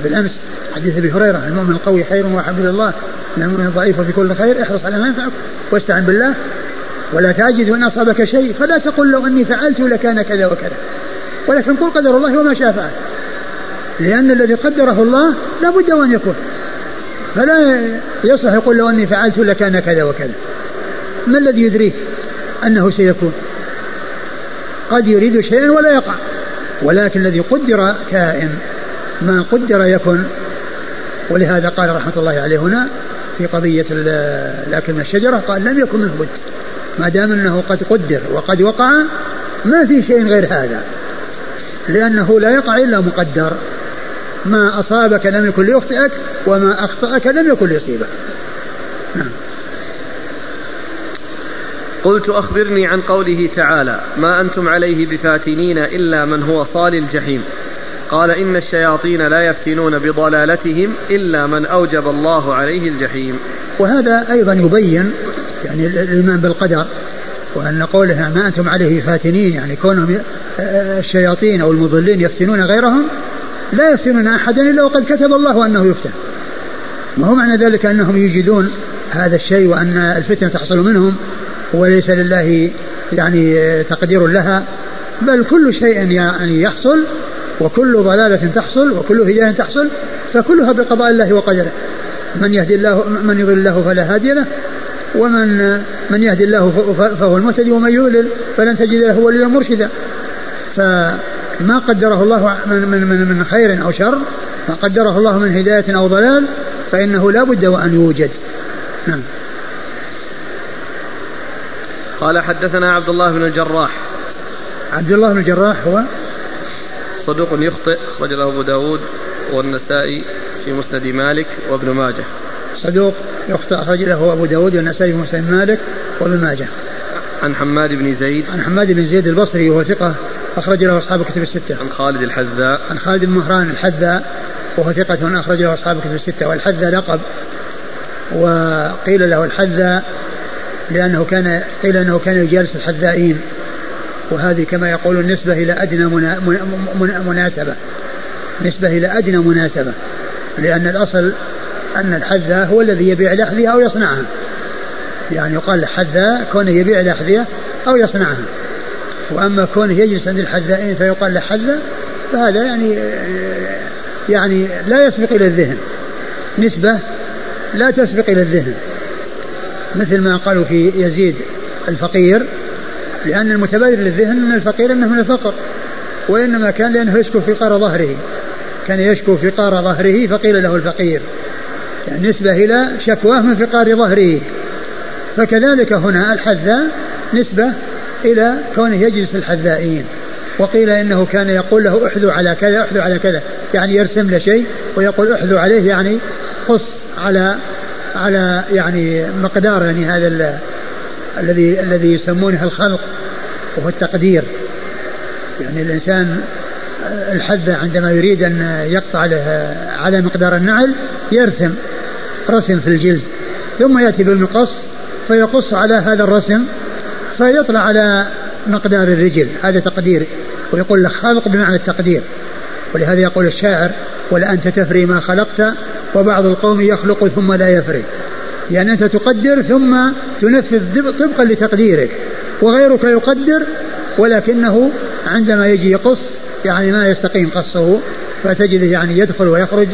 بالأمس حديث أبي هريرة المؤمن القوي خير إلى الله من المؤمن الضعيف في كل خير احرص على ما ينفعك واستعن بالله ولا تعجز إن أصابك شيء فلا تقل لو أني فعلت لكان كذا وكذا. ولكن قل قدر الله وما شاء فعل. لأن الذي قدره الله لا بد أن يكون. فلا يصح يقول لو أني فعلت لكان كذا وكذا. ما الذي يدريه أنه سيكون؟ قد يريد شيئا ولا يقع. ولكن الذي قدر كائن ما قدر يكن ولهذا قال رحمة الله عليه هنا في قضية لكن الشجرة قال لم يكن منه بد. ما دام أنه قد قدر وقد وقع ما في شيء غير هذا. لأنه لا يقع إلا مقدر. ما أصابك لم يكن ليخطئك وما أخطأك لم يكن ليصيبك. نعم.
قلت أخبرني عن قوله تعالى ما أنتم عليه بفاتنين إلا من هو صال الجحيم قال إن الشياطين لا يفتنون بضلالتهم إلا من أوجب الله عليه الجحيم
وهذا أيضا يبين يعني الإيمان بالقدر وأن قوله ما أنتم عليه فاتنين يعني كونهم الشياطين أو المضلين يفتنون غيرهم لا يفتنون أحدا إلا وقد كتب الله أنه يفتن. ما هو معنى ذلك أنهم يجدون هذا الشيء وأن الفتنة تحصل منهم وليس لله يعني تقدير لها؟ بل كل شيء يعني يحصل وكل ضلالة تحصل وكل هداية تحصل فكلها بقضاء الله وقدره. من يهدي الله من يضل الله فلا هادي له. ومن من يهدي الله فهو المهتدي ومن يضلل فلن تجد له وليا مرشدا. فما قدره الله من من من, من خير أو شر ما قدره الله من هداية أو ضلال فإنه لا بد وأن يوجد. نعم.
قال حدثنا عبد الله بن الجراح.
عبد الله بن الجراح هو؟
صدوق يخطئ أخرج له أبو داود والنسائي في مسند مالك وابن ماجه.
صدوق يخطئ أخرج له أبو داود والنسائي في مسند مالك وابن ماجه.
عن حماد بن زيد.
عن حماد بن زيد البصري وهو ثقة أخرج له أصحاب كتب الستة.
عن خالد الحذاء.
عن خالد بن مهران الحذاء وهو ثقة أخرج له أصحاب كتب الستة. والحذاء لقب وقيل له الحذاء لأنه كان قيل أنه كان يجالس الحذائين. وهذه كما يقول النسبة إلى أدنى مناسبة. نسبة إلى أدنى مناسبة. لأن الأصل أن الحذاء هو الذي يبيع الأحذية أو يصنعها. يعني يقال الحذاء كونه يبيع الأحذية أو يصنعها. وأما كونه يجلس عند الحذائين فيقال له حذاء فهذا يعني يعني لا يسبق إلى الذهن. نسبة لا تسبق إلى الذهن. مثل ما قالوا في يزيد الفقير لأن المتبادر للذهن من الفقير أنه من الفقر وإنما كان لأنه يشكو في قار ظهره. كان يشكو في قار ظهره فقيل له الفقير. يعني نسبة إلى شكواه من فقار ظهره. فكذلك هنا الحذاء نسبة إلى كونه يجلس في الحذائين. وقيل إنه كان يقول له احذو على كذا احذو على كذا. يعني يرسم له شيء ويقول احذو عليه يعني قص على على يعني مقدار يعني هذا الذي الذي يسمونه الخلق وهو التقدير. يعني الإنسان الحذة عندما يريد أن يقطع له على مقدار النعل يرسم رسم في الجلد ثم يأتي بالمقص فيقص على هذا الرسم فيطلع على مقدار الرجل. هذا تقدير. ويقول لك خلق بمعنى التقدير. ولهذا يقول الشاعر ولا أنت تفري ما خلقت وبعض القوم يخلق ثم لا يفري. يعني أنت تقدر ثم تنفذ طبقا لتقديرك. وغيرك يقدر ولكنه عندما يجي يقص يعني ما يستقيم قصه. فتجده يعني يدخل ويخرج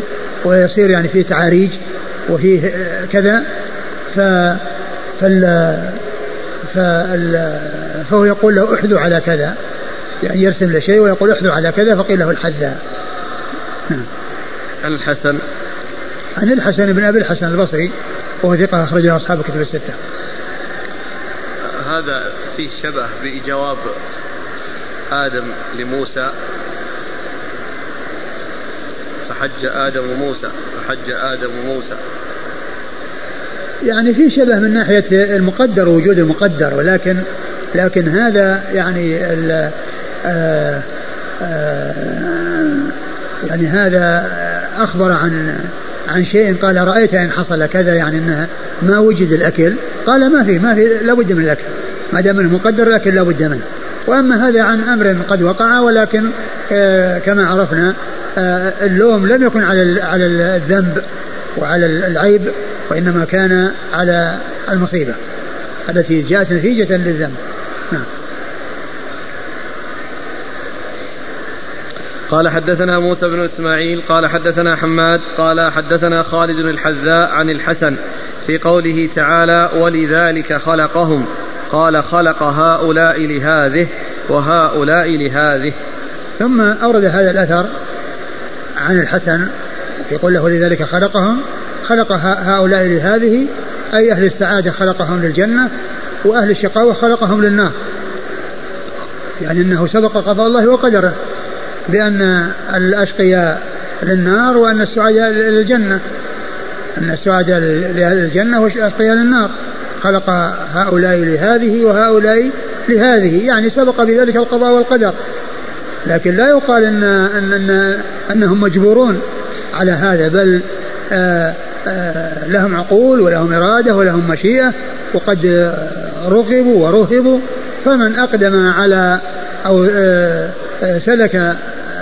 ويصير يعني فيه تعاريج وفيه كذا. ف فال فهو يقول له احذو على كذا يعني يرسم له شيء ويقول احذو على كذا فقيل له الحذاء.
نعم. الحسن.
عن الحسن بن أبي الحسن البصري وهو ثقة أخرجه أصحاب الكتب الستة.
هذا فيه شبه بجواب آدم لموسى. فحج آدم وموسى فحج آدم وموسى.
يعني في شبه من ناحية المقدر ووجود المقدر ولكن لكن هذا يعني ال آآ آه، آآ آه، يعني هذا أخبر عن عن شيء قال رأيت إن حصل كذا يعني أنه ما وجد الأكل. قال ما في ما في لابد من الأكل. ما دام انه مقدر الأكل لابد منه. وأما هذا عن أمر قد وقع ولكن آه، كما عرفنا اللوم لم يكن على على الذنب وعلى العيب. وإنما كان على المصيبة. التي جاءت نتيجة للذنب. نعم.
قال حدثنا موسى بن إسماعيل قال حدثنا حماد قال حدثنا خالد الحذاء عن الحسن في قوله تعالى ولذلك خلقهم قال خلق هؤلاء لهذه وهؤلاء لهذه
ثم أورد هذا الأثر عن الحسن يقول له لذلك خلقهم خلق هؤلاء لهذه أي أهل السعادة خلقهم للجنة وأهل الشقاوة خلقهم للنار. يعني أنه سبق قضاء الله وقدره بأن الأشقياء للنار وأن السعداء للجنة. أن السعداء للجنة والأشقياء للنار. خلق هؤلاء لهذه وهؤلاء لهذه. يعني سبق بذلك القضاء والقدر. لكن لا يقال إن, أن, أن أنهم مجبورون على هذا بل آآ لهم عقول ولهم إرادة ولهم مشيئة وقد رغبوا ورهبوا فمن أقدم على أو سلك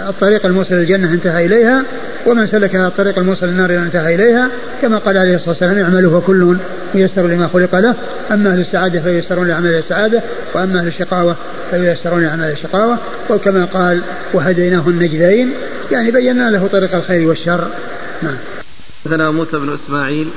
الطريق الموصل للجنة انتهى إليها ومن سلك الطريق الموصل للنار انتهى إليها كما قال عليه الصلاة والسلام اعملوا فكل ييسر لما خلق له أما أهل السعادة فييسرون لأعمال السعادة وأما أهل الشقاوة فييسرون لأعمال الشقاوة. وكما قال وهديناه النجدين يعني بينا له طريق الخير والشر. نعم.
حدثنا موسى بن إسماعيل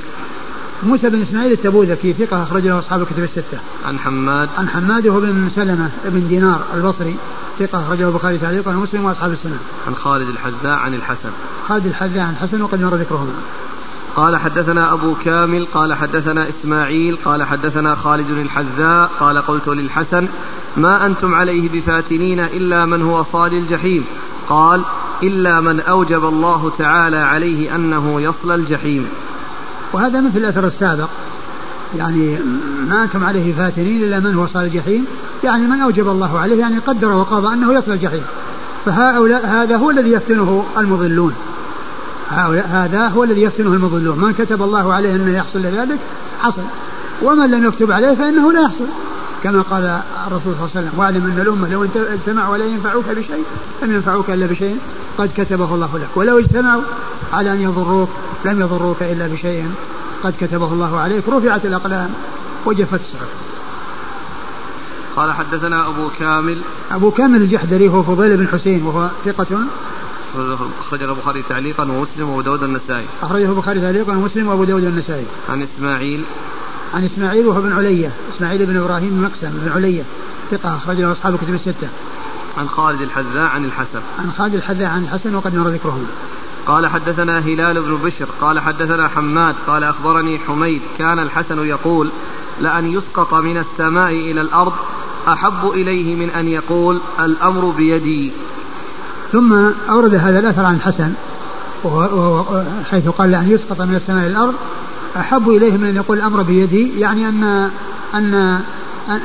موسى بن إسماعيل التبوذكي ثقة أخرج له أصحاب الكتب الستة.
عن حماد
عن حماد وهو بن سلمة بن دينار البصري ثقة أخرجه البخاري تعليقا ومسلم وأصحاب السنة.
عن خالد الحذاء عن الحسن.
خالد الحذاء عن الحسن وقد مر ذكرهما.
قال حدثنا أبو كامل قال حدثنا إسماعيل قال حدثنا خالد الحذاء قال قلت للحسن ما أنتم عليه بفاتنين إلا من هو صال الجحيم قال إلا من أوجب الله تعالى عليه أنه يصل الجحيم.
وهذا مثل الأثر السابق. يعني ما أنتم عليه فاتنين إلا من هو صال الجحيم. يعني من أوجب الله عليه يعني قدر وقضى أنه يصل الجحيم. فهؤلاء هذا هو الذي يفتنه المضلون. هؤلاء هذا هو الذي يفتنه المضلون. من كتب الله عليه أنه يحصل لذلك حصل. ومن لم يكتب عليه فإنه لا يحصل. كما قال الرسول صلى الله عليه وسلم واعلم أن الأمة لو اجتمعوا ولا ينفعوك بشيء لم ينفعوك إلا بشيء قد كتبه الله لك. ولو اجتمعوا على أن يضروك لم يضروك إلا بشيء قد كتبه الله عليك. رفعت الأقلام وجفت الصحف
قال حدثنا أبو كامل.
أبو كامل الجحدري هو فضيل بن حسين وهو ثقة.
أخرجه البخاري تعليقا ومسلم وأبو داود النسائي.
أخرجه البخاري تعليقا ومسلم وأبو داود النسائي.
عن إسماعيل.
عن إسماعيل وهو بن علية إسماعيل بن إبراهيم مقسم بن علية ثقة أخرج له أصحاب الكتب الستة.
عن خالد الحذاء عن الحسن.
عن خالد الحذاء عن الحسن وقد مر ذكرهم.
قال حدثنا هلال بن بشر قال حدثنا حماد قال أخبرني حميد كان الحسن يقول لأن يسقط من السماء إلى الأرض أحب إليه من أن يقول الأمر بيدي
ثم أورد هذا الأثر عن الحسن وهو حيث قال لأن يسقط من السماء إلى الأرض أحب إليه من أن يقول الأمر بيدي يعني أن أن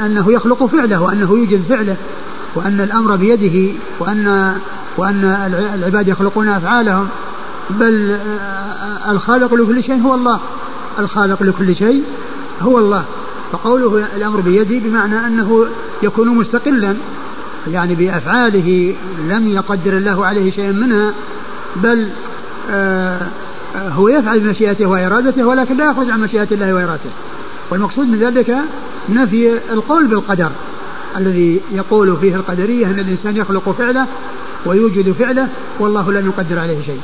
أنه يخلق فعله وأنه يوجد فعله وأن الأمر بيده وأن وأن العباد يخلقون أفعالهم. بل الخالق لكل شيء هو الله. الخالق لكل شيء هو الله. فقوله الأمر بيدي بمعنى أنه يكون مستقلا يعني بأفعاله لم يقدر الله عليه شيئا منها. بل آه هو يفعل بمشيئته وإرادته ولكن لا يخرج عن مشيئة الله وإرادته. والمقصود من ذلك نفي القول بالقدر الذي يقول فيه القدرية أن الإنسان يخلق فعله ويوجد فعله والله لم يقدر عليه شيء.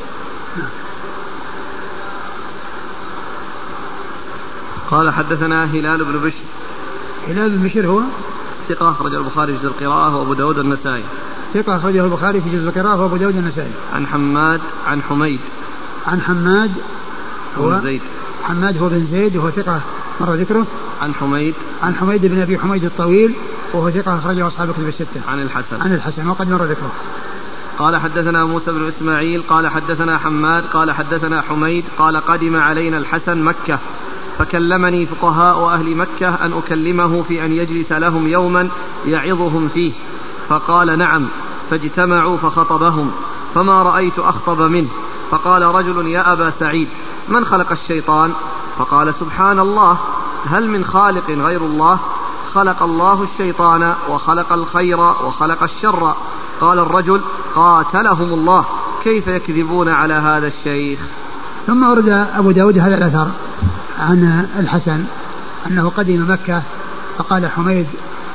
قال حدثنا هلال بن بشر.
هلال بن بشر هو؟
ثقة أخرج البخاري في جزء القراءة وأبو داود النسائي.
ثقة أخرجه البخاري في جزء القراءة وأبو داود النسائي.
عن حماد عن حميد.
عن حماد
هو بن زيد.
حماد هو بن زيد وهو ثقة مر ذكره.
عن حميد.
عن حميد بن أبي حميد الطويل وهو ثقة أخرجه أصحاب الكتب الستة.
عن الحسن.
عن الحسن وقد مر ذكره.
قال حدثنا موسى بن إسماعيل قال حدثنا حماد قال حدثنا حميد قال قدم علينا الحسن مكة فكلمني فقهاء أهل مكة أن أكلمه في أن يجلس لهم يوما يعظهم فيه فقال نعم فاجتمعوا فخطبهم. فما رأيت أخطب منه. فقال رجل يا أبا سعيد من خلق الشيطان؟ فقال سبحان الله هل من خالق غير الله؟ خلق الله الشيطان وخلق الخير وخلق الشر. قال الرجل قاتلهم الله كيف يكذبون على هذا الشيخ؟
ثم ورد أبو داود هذا الأثر عن الحسن أنه قدم مكة فقال حميد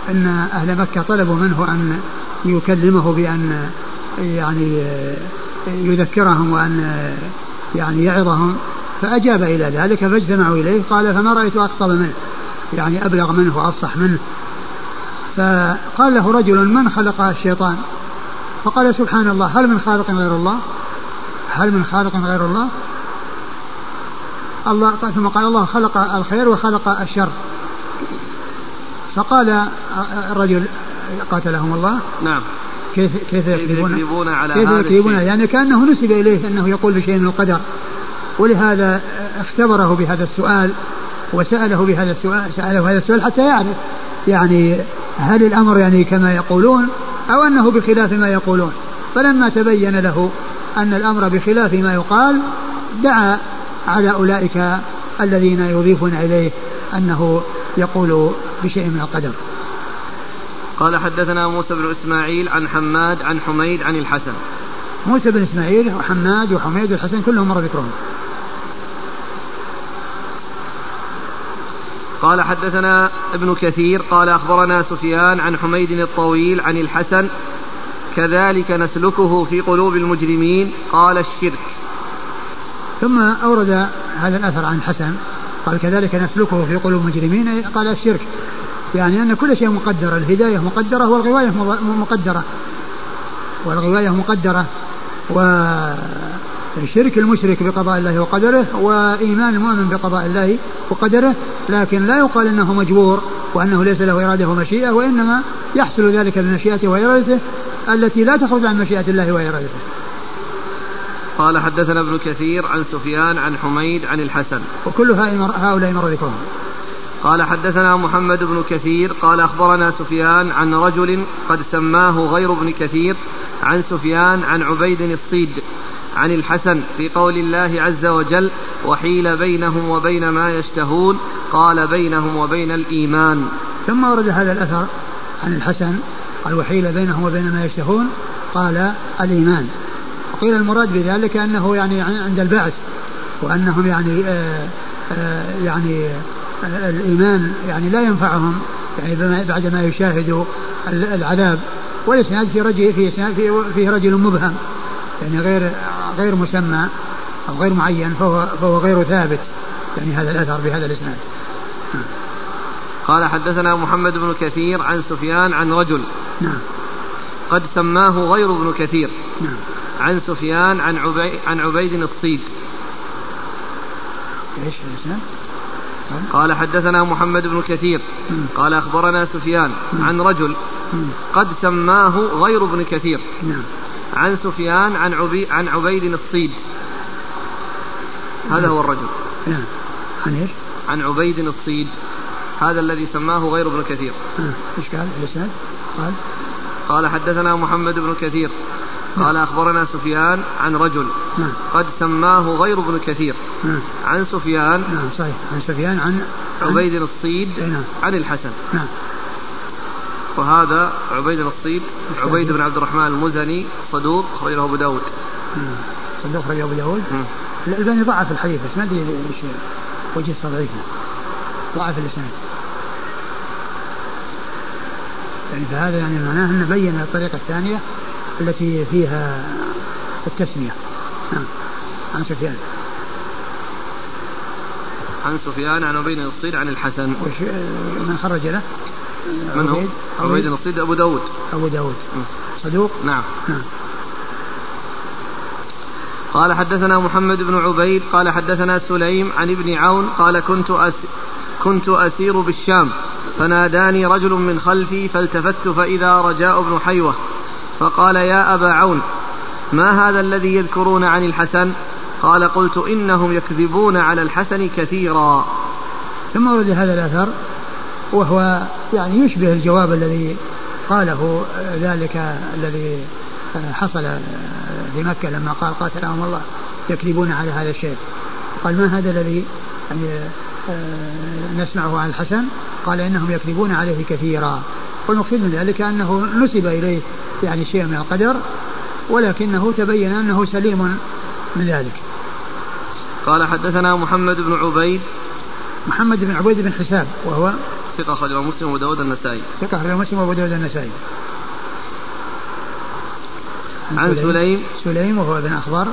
أن أهل مكة طلبوا منه أن يكلمه بأن يعني يذكرهم وأن يعني يعظهم. فأجاب إلى ذلك فاجتمعوا إليه قال فما رأيت أخطب منه يعني أبلغ منه وأفصح منه. فقال له رجل من خلق الشيطان؟ فقال سبحان الله هل من خالق غير الله؟ هل من خالق غير الله؟ الله ثم قال الله خلق الخير وخلق الشر. فقال الرجل قاتلهم الله.
نعم.
كيف كيف
يكذبون, على
كيف يكذبون؟ يعني كأنه نسب إليه أنه يقول بشيء من القدر. ولهذا اختبره بهذا السؤال وسأله بهذا السؤال سأله هذا السؤال حتى يعرف يعني هل الأمر يعني كما يقولون أو أنه بخلاف ما يقولون. فلما تبين له أن الأمر بخلاف ما يقال دعا على أولئك الذين يضيفون إليه أنه يقول بشيء من القدر.
قال حدثنا موسى بن إسماعيل عن حماد عن حميد عن الحسن.
موسى بن إسماعيل وحماد وحميد والحسن كلهم مر ذكرهم
قال حدثنا ابن كثير قال أخبرنا سفيان عن حميد الطويل عن الحسن. كذلك نسلكه في قلوب المجرمين قال الشرك.
ثم أورد هذا الأثر عن الحسن قال كذلك نسلكه في قلوب المجرمين قال الشرك. يعني أن كل شيء مقدر الهداية مقدرة والغواية مقدرة. والغواية مقدرة. والشرك المشرك بقضاء الله وقدره وإيمان المؤمن بقضاء الله وقدره. لكن لا يقال أنه مجبور وأنه ليس له إرادة ومشيئة وإنما يحصل ذلك بمشيئته وإرادته التي لا تخرج عن مشيئة الله وإرادته.
قال حدثنا ابن كثير عن سفيان عن حميد عن الحسن.
وكل هؤلاء مر ذكرهم
قال حدثنا محمد بن كثير قال أخبرنا سفيان عن رجل قد سماه غير ابن كثير عن سفيان عن عبيد الصيد عن الحسن في قول الله عز وجل وحيل بينهم وبين ما يشتهون قال بينهم وبين الإيمان.
ثم ورد هذا الأثر عن الحسن قال وحيل بينهم وبين ما يشتهون قال الإيمان. وقيل المراد بذلك أنه يعني عند البعث وأنهم يعني آآ آآ يعني آآ الإيمان يعني لا ينفعهم يعني بعد ما يشاهدوا العذاب والإسناد في رجل في في فيه رجل مبهم يعني غير غير مسمى أو غير معين فهو فهو غير ثابت. يعني هذا الأثر بهذا الإسناد.
قال حدثنا محمد بن كثير عن سفيان عن رجل.
نعم.
قد سماه غير ابن كثير.
نعم.
عن سفيان عن عبيد عن عبيد الصيد
إيش الإسناد؟
قال حدثنا محمد بن كثير. قال أخبرنا سفيان عن رجل قد سماه غير ابن كثير.
نعم
عن سفيان عن عبي عن عبيد الصيد. هذا هو الرجل.
نعم عن إيش؟
عن عبيد الصيد. هذا الذي سماه غير ابن كثير.
إيش قال؟ الاسناد؟ قال؟
قال حدثنا محمد بن كثير. قال أخبرنا سفيان عن رجل
نعم.
قد سماه غير ابن كثير.
نعم.
عن سفيان.
نعم صحيح. عن سفيان عن
عبيد الصيد
نعم.
عن الحسن.
نعم.
وهذا عبيد الصيد عبيد بن عبد الرحمن المزني صدوق أخرجه أبو داود.
صدوق أخرجه أبو داود. الألباني ضعف الحديث بس ما أدري إيش وجه تضعيفه ضعف الإسناد. يعني فهذا يعني معناه أنه بين الطريقة الثانية التي فيها التسمية. نعم. عن سفيان.
عن سفيان عن عبيد الصيد عن الحسن.
وش من خرج له؟
من هو؟ عبيد الصيد أبو داود.
أبو داود. صدوق؟
نعم.
نعم.
قال حدثنا محمد بن عبيد قال حدثنا سليم عن ابن عون قال كنت أس كنت أسير بالشام فناداني رجل من خلفي فالتفت فإذا رجاء بن حيوة. فقال يا أبا عون ما هذا الذي يذكرون عن الحسن؟ قال قلت إنهم يكذبون على الحسن كثيرا.
ثم ورد هذا الأثر وهو يعني يشبه الجواب الذي قاله ذلك الذي حصل في مكة لما قال قاتلهم الله يكذبون على هذا الشيء. قال ما هذا الذي يعني آه، نسمعه عن الحسن؟ قال إنهم يكذبون عليه كثيرا. والمقصود من ذلك أنه نسب إليه يعني شيء من القدر ولكنه تبين أنه سليم من ذلك.
قال حدثنا محمد بن عبيد.
محمد بن عبيد بن حساب وهو
ثقة أخرجه مسلم وأبو داود النسائي.
ثقة أخرجه مسلم وأبو داود النسائي.
عن سليم
سليم. وهو ابن أخبار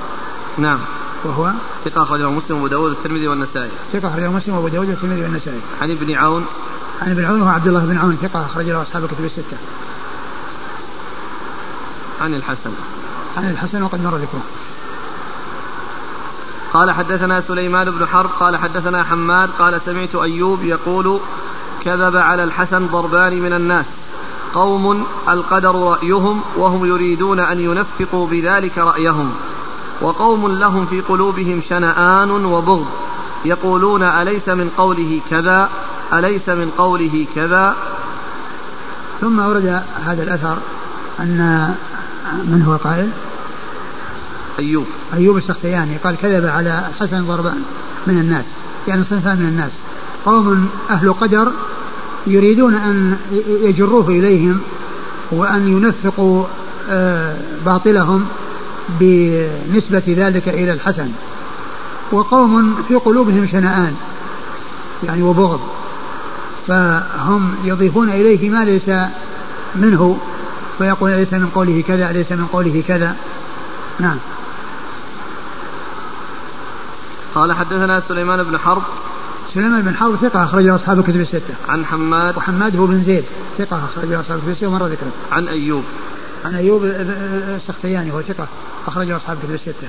نعم.
وهو
ثقة أخرجه مسلم وأبو داود الترمذي والنسائي.
ثقة أخرجه مسلم وأبو داود الترمذي والنسائي.
عن ابن عون.
عن ابن عون وهو عبد الله بن عون ثقة أخرج له أصحاب الكتب الستة.
عن الحسن.
عن الحسن وقد مر ذكره.
قال حدثنا سليمان بن حرب قال حدثنا حماد قال سمعت أيوب يقول كذب على الحسن ضربان من الناس. قوم القدر رأيهم وهم يريدون أن ينفقوا بذلك رأيهم. وقوم لهم في قلوبهم شنآن وبغض يقولون أليس من قوله كذا؟ أليس من قوله كذا؟
ثم ورد هذا الأثر أن من هو قائل؟
أيوب.
أيوب السختياني قال كذب على الحسن ضربان من الناس يعني صنفان من الناس. قوم أهل قدر يريدون أن يجروه إليهم وأن ينفقوا آه، باطلهم بنسبة ذلك إلى الحسن. وقوم في قلوبهم شنآن يعني وبغض. فهم يضيفون إليه ما ليس منه فيقول ليس من قوله كذا ليس من قوله كذا نعم
قال حدثنا سليمان بن حرب
سليمان بن حرب ثقة أخرجه أصحاب الكتب الستة.
عن حماد
وحماد هو بن زيد ثقة أخرجه أصحاب الكتب الستة ومر ذكره.
عن أيوب
عن أيوب السختياني هو ثقة أخرجه أصحاب الكتب الستة.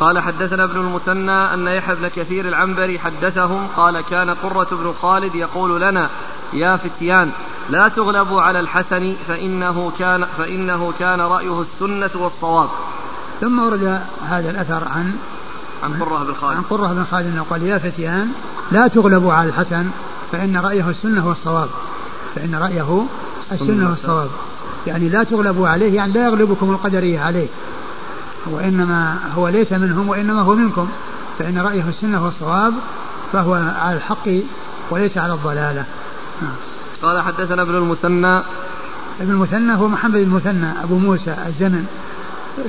قال حدثنا ابن المثنى أن يحيى بن كثير العنبري حدثهم قال كان قرة بن خالد يقول لنا يا فتيان لا تغلبوا على الحسن فإنه كان فإنه كان رأيه السنة والصواب.
ثم ورد هذا الأثر عن
عن قرة بن خالد.
عن قرة بن خالد أنه قال يا فتيان لا تغلبوا على الحسن فإن رأيه السنة والصواب. فإن رأيه السنة والصواب. يعني لا تغلبوا عليه يعني لا يغلبكم القدرية عليه. وإنما هو ليس منهم وإنما هو منكم. فإن رأيه السنة والصواب فهو على الحق وليس على الضلالة.
نعم. قال حدثنا ابن المثنى.
ابن المثنى هو محمد المثنى أبو موسى الزمن.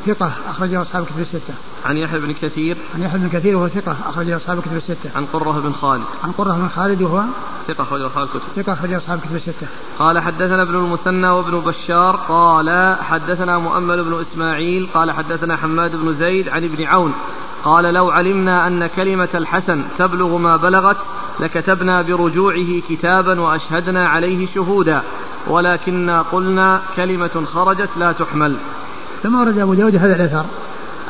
ثقة أخرجه أصحاب الكتب الستة.
عن يحيى بن كثير.
عن يحيى بن كثير وهو ثقة أخرجه أصحاب الكتب الستة.
عن قرة بن خالد.
عن قرة بن خالد وهو
ثقة أخرجه أصحاب الكتب.
ثقة أخرجه أصحاب الكتب الستة.
قال حدثنا ابن المثنى وابن بشار قال حدثنا مؤمل بن إسماعيل قال حدثنا حماد بن زيد عن ابن عون قال لو علمنا أن كلمة الحسن تبلغ ما بلغت لكتبنا برجوعه كتابا وأشهدنا عليه شهودا ولكننا قلنا كلمة خرجت لا تحمل
ثم ورد أبو داود هذا الأثر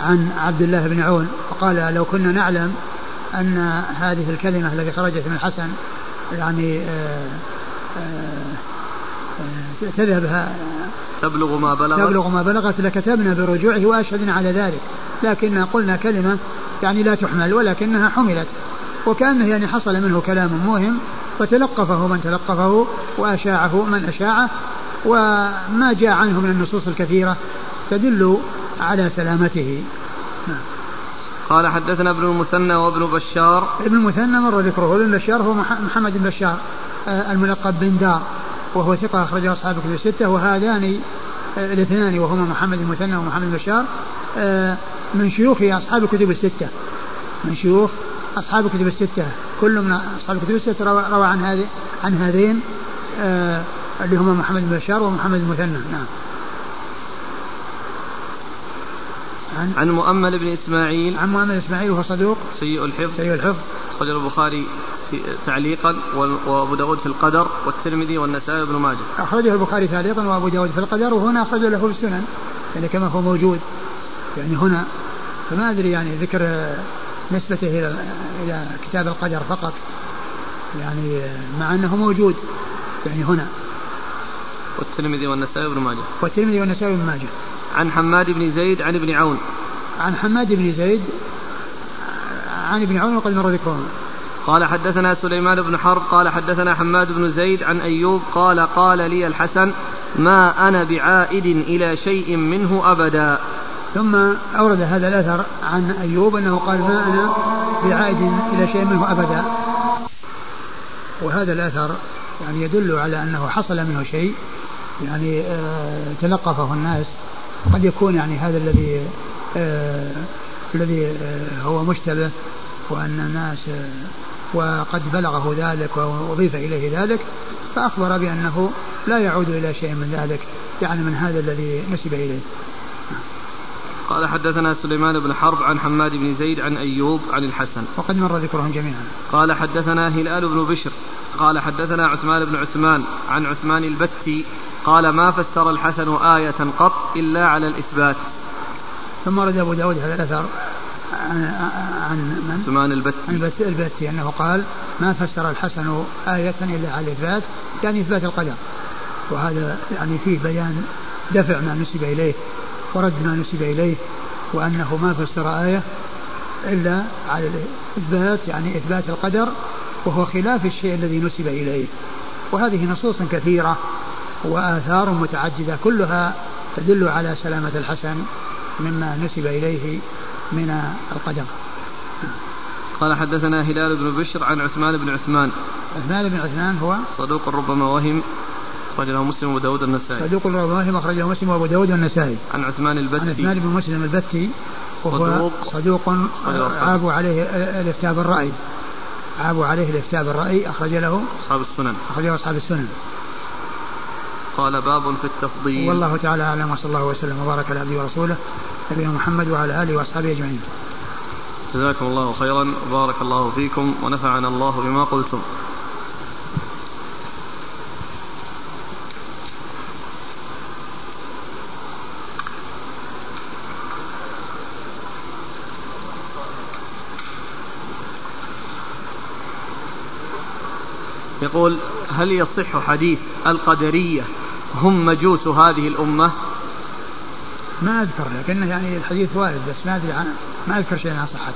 عن عبد الله بن عون وقال لو كنا نعلم أن هذه الكلمة التي خرجت من الحسن يعني آآ آآ تذهب
تبلغ ما بلغت.
تبلغ ما بلغت لكتبنا برجوعه وأشهدنا على ذلك. لكن قلنا كلمة يعني لا تحمل ولكنها حملت. وكأنه يعني حصل منه كلام موهم فتلقفه من تلقفه وأشاعه من أشاعه وما جاء عنه من النصوص الكثيرة. تدل على سلامته. نعم.
قال حدثنا ابن المثنى وابن بشار.
ابن المثنى مر ذكره. ابن بشار هو محمد بن بشار آه، الملقب بن دار وهو ثقة أخرجه أصحاب الكتب الستة. وهذان آه، الاثنان وهما محمد المثنى ومحمد بن بشار آه، من شيوخ أصحاب الكتب الستة. من شيوخ أصحاب الكتب الستة. كل من أصحاب الكتب الستة روى, روى عن هذه عن هذين اللي هما محمد بن بشار ومحمد المثنى. نعم.
عن عن مؤمل بن إسماعيل.
عن مؤمل بن إسماعيل وهو صدوق.
سيء الحفظ.
سيء الحفظ.
أخرجه البخاري تعليقا وأبو داود في القدر والترمذي والنسائي وابن ماجه.
أخرجه البخاري تعليقا وأبو داود في القدر وهنا اخرج له في السنن يعني كما هو موجود. يعني هنا فما أدري يعني ذكر نسبته إلى إلى كتاب القدر فقط. يعني مع أنه موجود يعني هنا.
والترمذي والنسائي وابن ماجه.
والترمذي والنسائي وابن ماجه.
عن حماد بن زيد عن ابن عون.
عن حماد بن زيد عن ابن عون وقد مر ذكره.
قال حدثنا سليمان بن حرب قال حدثنا حماد بن زيد عن أيوب قال قال لي الحسن ما أنا بعائد إلى شيء منه أبدا.
ثم أورد هذا الأثر عن أيوب أنه قال ما أنا بعائد إلى شيء منه أبدا. وهذا الأثر يعني يدل على أنه حصل منه شيء يعني آه تلقفه الناس. قد يكون يعني هذا الذي آه الذي آه هو مشتبه وأن الناس آه وقد بلغه ذلك وأضيف إليه ذلك فأخبر بأنه لا يعود إلى شيء من ذلك يعني من هذا الذي نسب إليه.
قال حدثنا سليمان بن حرب عن حماد بن زيد عن أيوب عن الحسن.
وقد مر ذكرهم جميعا.
قال حدثنا هلال بن بشر قال حدثنا عثمان بن عثمان عن عثمان البتي قال ما فسر الحسن آية قط إلا على الإثبات.
ثم ورد أبو داود هذا الأثر عن, عن من؟
عثمان البتي.
عن البتي أنه قال ما فسر الحسن آية إلا على الإثبات يعني إثبات القدر. وهذا يعني فيه بيان دفع ما نسب إليه ورد ما نسب إليه وأنه ما فسر آية إلا على الإثبات يعني إثبات القدر وهو خلاف الشيء الذي نسب إليه. وهذه نصوص كثيرة وآثار متعددة كلها تدل على سلامة الحسن مما نسب إليه من القدر.
قال حدثنا هلال بن بشر عن عثمان بن عثمان.
عثمان بن عثمان هو
صدوق ربما وهم أخرجه مسلم وأبو داود النسائي
صدوق ربما وهم أخرجه مسلم وأبو داود النسائي
عن عثمان البتي.
عن عثمان بن مسلم البتي وهو صدوق. عابوا عليه الإفتاء بالرأي. عابوا عليه الإفتاء بالرأي أخرج له
أصحاب السنن.
أخرجه أصحاب السنن.
قال باب في التفضيل.
والله تعالى أعلم وصلى الله وسلم وبارك على عبده ورسوله نبينا محمد وعلى آله وأصحابه أجمعين.
جزاكم الله خيرا وبارك الله فيكم ونفعنا الله بما قلتم. يقول هل يصح حديث القدرية هم مجوس هذه الأمة؟
ما أذكر لكنه يعني الحديث وارد بس ما أدري ما أذكر شيء عن صحته.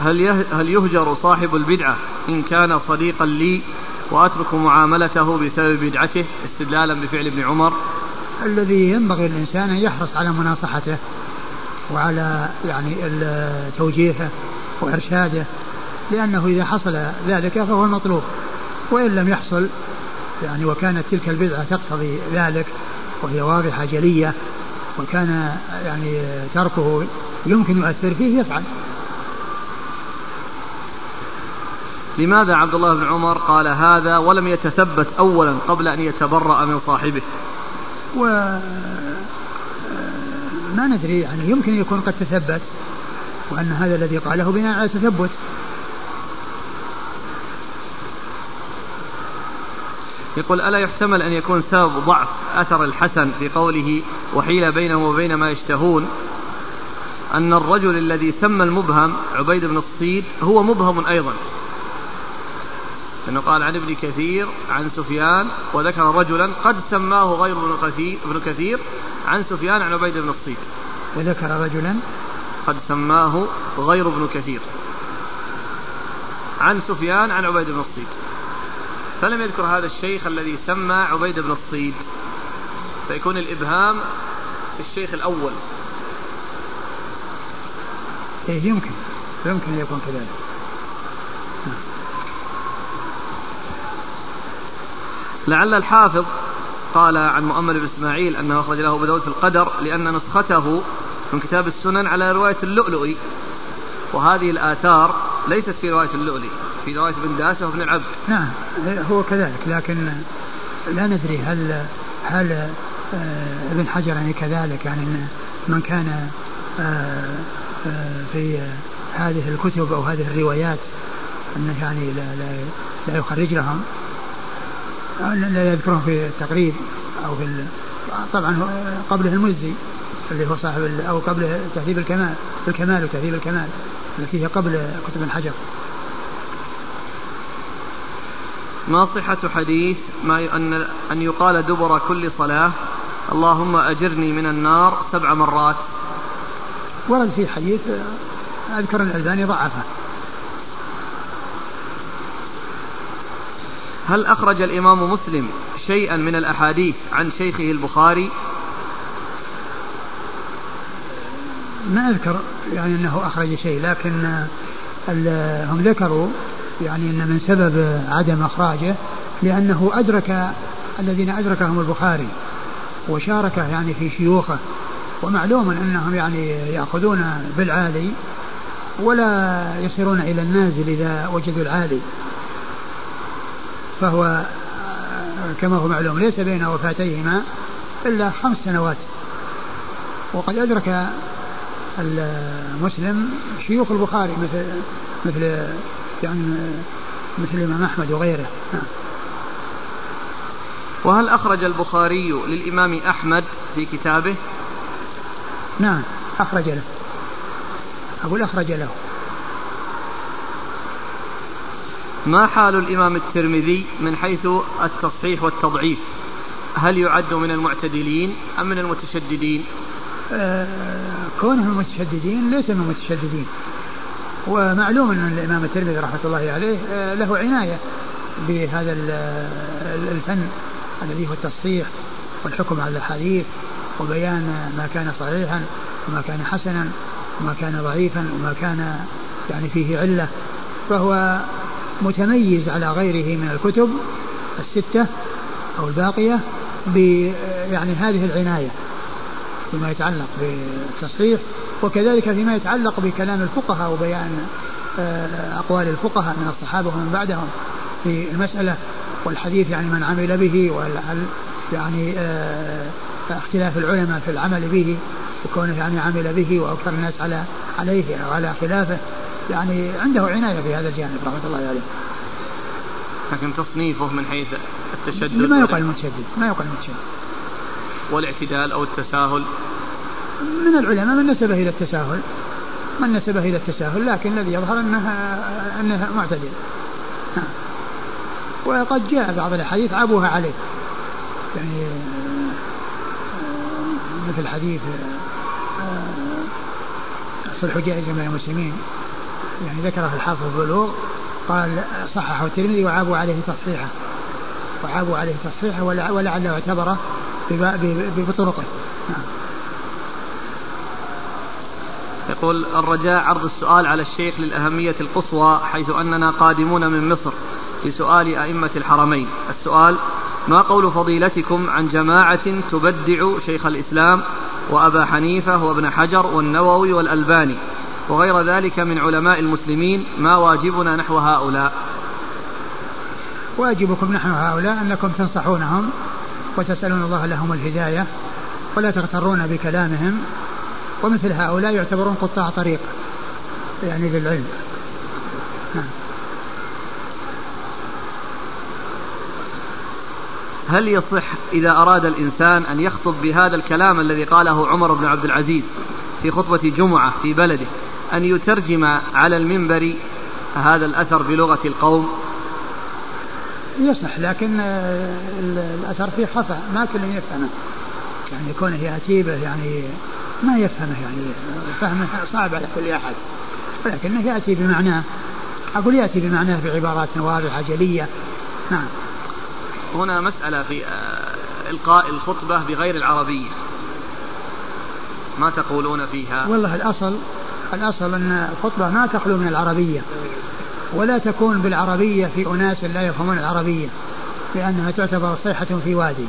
هل هل يهجر صاحب البدعة إن كان صديقا لي؟ وأترك معاملته بسبب بدعته استدلالا بفعل ابن عمر.
الذي ينبغي الإنسان أن يحرص على مناصحته وعلى يعني توجيهه وإرشاده لأنه إذا حصل ذلك فهو المطلوب. وإن لم يحصل يعني وكانت تلك البدعة تقتضي ذلك وهي واضحة جلية وكان يعني تركه يمكن يؤثر فيه يفعل.
لماذا عبد الله بن عمر قال هذا ولم يتثبت أولا قبل أن يتبرأ من صاحبه؟
و ما ندري يعني يمكن يكون قد تثبت وأن هذا الذي قاله بناء على تثبت
يقول ألا يحتمل أن يكون سبب ضعف أثر الحسن في قوله وحيل بينه وبين ما يشتهون؟ أن الرجل الذي سمى المبهم عبيد بن الصيد هو مبهم أيضا. لأنه قال عن ابن كثير عن سفيان وذكر رجلا قد سماه غير ابن كثير, ابن كثير عن سفيان عن عبيد بن الصيد
وذكر رجلا
قد سماه غير ابن كثير عن سفيان عن عبيد بن الصيد فلم يذكر هذا الشيخ الذي سمى عبيد بن الصيد فيكون الإبهام في الشيخ الأول.
إيه يمكن يمكن أن يكون كذلك.
لعل الحافظ قال عن مؤمل بن إسماعيل أنه أخرج له أبو داود في القدر لأن نسخته من كتاب السنن على رواية اللؤلؤي وهذه الآثار ليست في رواية اللؤلؤي في رواية ابن داسه وابن العبد.
نعم هو كذلك لكن لا ندري هل هل آه ابن حجر يعني كذلك يعني من كان آه آه في هذه الكتب أو هذه الروايات إنه يعني لا لا, لا يخرج لهم. لا يذكرهم في التقريب أو في طبعا قبله المزي اللي هو صاحب أو قبله تهذيب الكمال الكمال وتهذيب الكمال التي هي قبل كتب الحجر.
ما صحة حديث ما أن أن يقال دبر كل صلاة اللهم أجرني من النار سبع مرات.
ورد في حديث أذكر الألباني ضعفه.
هل أخرج الإمام مسلم شيئا من الأحاديث عن شيخه البخاري؟
ما أذكر يعني أنه أخرج شيء لكن هم ذكروا يعني أن من سبب عدم إخراجه لأنه أدرك الذين أدركهم البخاري وشارك يعني في شيوخه ومعلوم أنهم يعني يأخذون بالعالي ولا يصيرون إلى النازل إذا وجدوا العالي. فهو كما هو معلوم ليس بين وفاتيهما إلا خمس سنوات. وقد أدرك المسلم شيوخ البخاري مثل مثل يعني مثل الإمام أحمد وغيره.
وهل أخرج البخاري للإمام أحمد في كتابه؟
نعم أخرج له. أقول أخرج له.
ما حال الإمام الترمذي من حيث التصحيح والتضعيف؟ هل يعد من المعتدلين أم من المتشددين؟
آه كونهم متشددين ليس من المتشددين. ومعلوم أن الإمام الترمذي رحمة الله عليه آه له عناية بهذا الفن الذي هو التصحيح والحكم على الحديث وبيان ما كان صحيحا وما كان حسنا وما كان ضعيفا وما كان يعني فيه علة. فهو متميز على غيره من الكتب الستة أو الباقية ب يعني هذه العناية فيما يتعلق بالتصحيح وكذلك فيما يتعلق بكلام الفقهاء وبيان آه، أقوال الفقهاء من الصحابة ومن بعدهم. في المسألة والحديث يعني من عمل به يعني آه، اختلاف العلماء في العمل به وكونه يعني عمل به وأكثر الناس على عليه أو على خلافه يعني عنده عناية في هذا الجانب رحمة الله عليه.
لكن تصنيفه من حيث التشدد
ما يقال متشدد ما يقال متشدد.
والاعتدال أو التساهل
من العلماء من نسبه إلى التساهل من نسبه إلى التساهل لكن الذي يظهر أنه أنه معتدل. وقد جاء بعض الأحاديث عابوها عليه. يعني آه، مثل حديث صلح جائزة بين المسلمين. يعني ذكره الحافظ البلوغ قال صححه الترمذي وعابوا عليه تصحيحه. وعابوا عليه تصحيحه ولعله اعتبره بطرقه. نعم.
يقول الرجاء عرض السؤال على الشيخ للأهمية القصوى حيث أننا قادمون من مصر في سؤال أئمة الحرمين. السؤال ما قول فضيلتكم عن جماعة تبدع شيخ الإسلام وأبا حنيفة وابن حجر والنووي والألباني وغير ذلك من علماء المسلمين ما واجبنا نحو هؤلاء؟
واجبكم نحو هؤلاء أنكم تنصحونهم وتسألون الله لهم الهداية ولا تغترون بكلامهم ومثل هؤلاء يعتبرون قطاع طريق يعني للعلم نعم.
هل يصح إذا أراد الإنسان أن يخطب بهذا الكلام الذي قاله عمر بن عبد العزيز في خطبة جمعة في بلده أن يترجم على المنبر هذا الأثر بلغة القوم؟
يصح لكن الأثر فيه خفا ما كل يفهمه. يعني كونه يأتي به يعني ما يفهمه يعني فهمه صعب على كل أحد. ولكنه يأتي بمعناه أقول يأتي بمعناه بعبارات واضحة جلية. نعم.
هنا مسألة في آه، إلقاء الخطبة بغير العربية. ما تقولون فيها؟
والله الأصل الأصل أن الخطبة ما تخلو من العربية ولا تكون بالعربية في أناس لا يفهمون العربية لأنها تعتبر صيحة في وادي.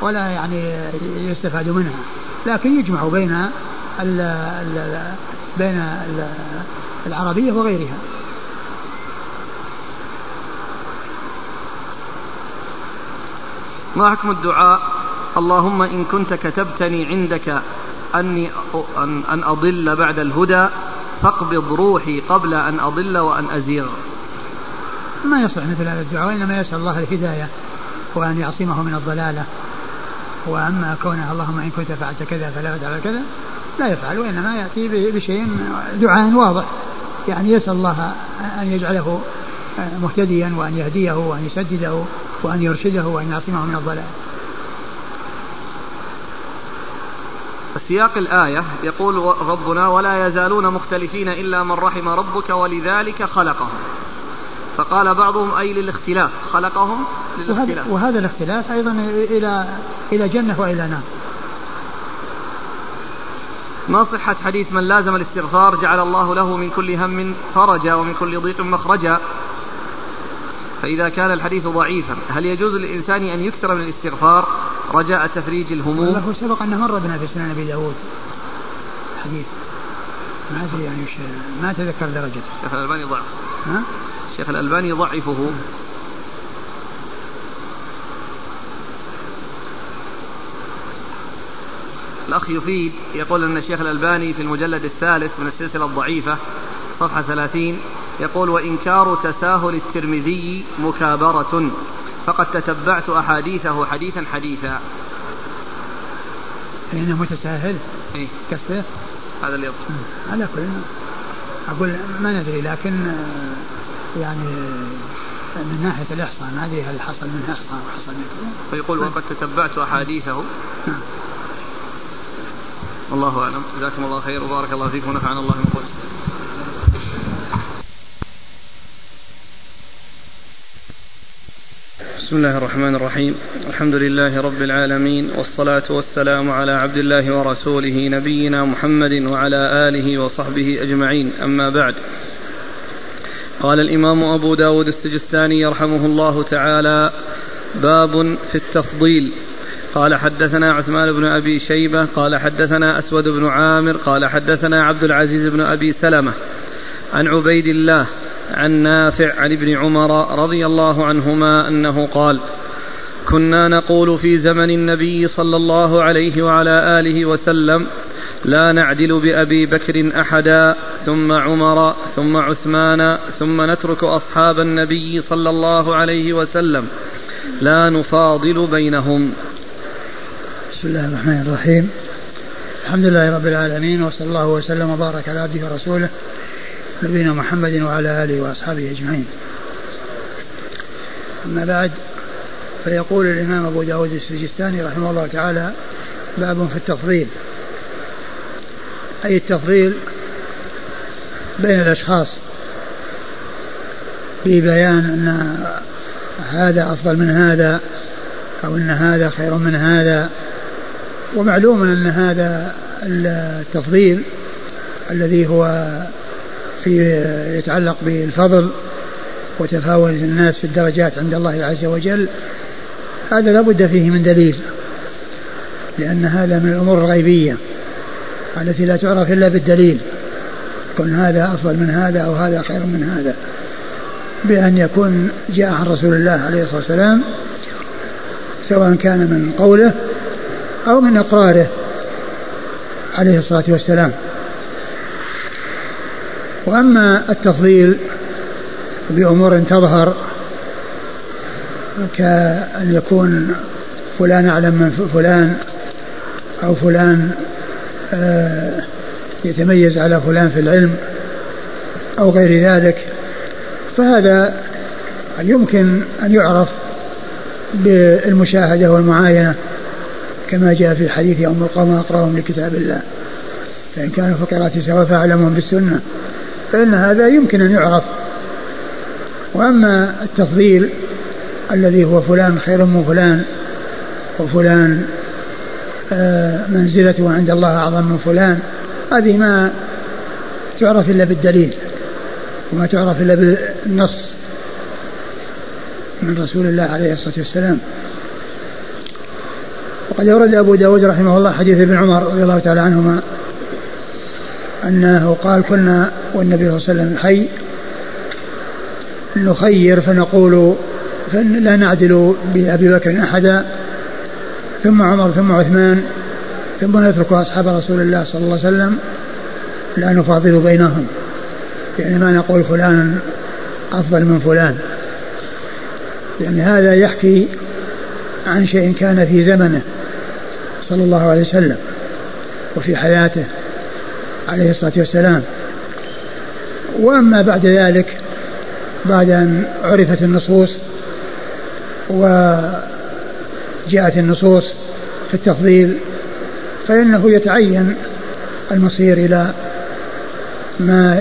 ولا يعني يستفاد منها. لكن يجمع بين ال ال بين ال العربية وغيرها.
ما حكم الدعاء؟ اللهم إن كنت كتبتني عندك أني أن, أن أضل بعد الهدى فاقبض روحي قبل أن أضل وأن أزيغ.
ما يصح مثل هذا الدعاء وإنما يسأل الله الهداية وأن يعصمه من الضلالة. وأما كونه اللهم إن كنت فعلت كذا فلا تفعل كذا لا يفعل وإنما يأتي بشيء دعاء واضح. يعني يسأل الله أن يجعله مهتديا وأن يهديه وأن يسدده وأن يرشده وأن يعصمه من الضلال.
سياق الآية يقول ربنا ولا يزالون مختلفين إلا من رحم ربك ولذلك خلقهم. فقال بعضهم أي للاختلاف خلقهم
للاختلاف. وهذا, وهذا الاختلاف أيضا إلى إلى جنة وإلى نار.
ما صحة حديث من لازم الاستغفار جعل الله له من كل هم فرجا ومن كل ضيق مخرجا؟ فإذا كان الحديث ضعيفا هل يجوز للإنسان أن يكثر من الاستغفار؟ رجاء تفريج الهموم.
هو سبق أنه مر بنا في سنن أبي داود حديث. ما أدري يعني ما أتذكر درجته
الشيخ الألباني ضعف. ها؟ الشيخ الألباني يضعفه الأخ يفيد يقول أن الشيخ الألباني في المجلد الثالث من السلسلة الضعيفة صفحة ثلاثين يقول وإنكار تساهل الترمذي مكابرة فقد تتبعت أحاديثه حديثا حديثا.
فإنه متساهل؟
إيه؟
كسبه
هذا اللي يظهر
على كل أقول ما ندري لكن يعني من ناحية الإحصاء ما أدري هل حصل منه إحصاء أو حصل منه
فيقول وقد تتبعت أحاديثه. نعم. والله أعلم. جزاكم الله خير وبارك الله فيكم ونفعنا الله من بسم الله الرحمن الرحيم. الحمد لله رب العالمين والصلاة والسلام على عبد الله ورسوله نبينا محمد وعلى آله وصحبه أجمعين. أما بعد قال الإمام أبو داود السجستاني يرحمه الله تعالى باب في التفضيل. قال حدثنا عثمان بن أبي شيبة قال حدثنا أسود بن عامر قال حدثنا عبد العزيز بن أبي سلمة عن عبيد الله عن نافع عن ابن عمر رضي الله عنهما أنه قال كنا نقول في زمن النبي صلى الله عليه وعلى آله وسلم لا نعدل بأبي بكر أحدا ثم عمر ثم عثمان ثم نترك أصحاب النبي صلى الله عليه وسلم لا نفاضل بينهم.
بسم الله الرحمن الرحيم. الحمد لله رب العالمين وصلى الله وسلم وبارك على عبده ورسوله نبينا محمد وعلى آله وأصحابه أجمعين. أما بعد فيقول الإمام أبو داود السجستاني رحمه الله تعالى باب في التفضيل. أي التفضيل بين الأشخاص في بيان أن هذا أفضل من هذا أو إن هذا خير من هذا. ومعلوم أن هذا التفضيل الذي هو في يتعلق بالفضل وتفاوت الناس في الدرجات عند الله عز وجل هذا لا بد فيه من دليل لأن هذا من الأمور الغيبية التي لا تعرف إلا بالدليل يكون هذا أفضل من هذا أو هذا خير من هذا. بأن يكون جاء عن رسول الله عليه الصلاة والسلام سواء كان من قوله أو من إقراره عليه الصلاة والسلام. وأما التفضيل بأمور تظهر كأن يكون فلان أعلم من فلان أو فلان آه، يتميز على فلان في العلم أو غير ذلك فهذا يمكن أن يعرف بالمشاهدة والمعاينة كما جاء في حديث يوم القوم أقرأهم لكتاب الله فإن كانوا في قراءة سواء فأعلمهم بالسنة. فإن هذا يمكن أن يعرف. وأما التفضيل الذي هو فلان خير من فلان وفلان آه، منزلته عند الله أعظم من فلان هذه ما تعرف إلا بالدليل وما تعرف إلا بالنص من رسول الله عليه الصلاة والسلام. وقد أورد أبو داود رحمه الله حديث ابن عمر رضي الله تعالى عنهما أنه قال كنا والنبي صلى الله عليه وسلم حي نخير فنقول لا نعدل بأبي بكر أحدا ثم عمر ثم عثمان ثم نترك أصحاب رسول الله صلى الله عليه وسلم لا نفاضل بينهم. يعني ما نقول فلان أفضل من فلان. يعني هذا يحكي عن شيء كان في زمنه صلى الله عليه وسلم وفي حياته. عليه الصلاة والسلام. وأما بعد ذلك بعد أن عرفت النصوص وجاءت النصوص في التفضيل فإنه يتعين المصير إلى ما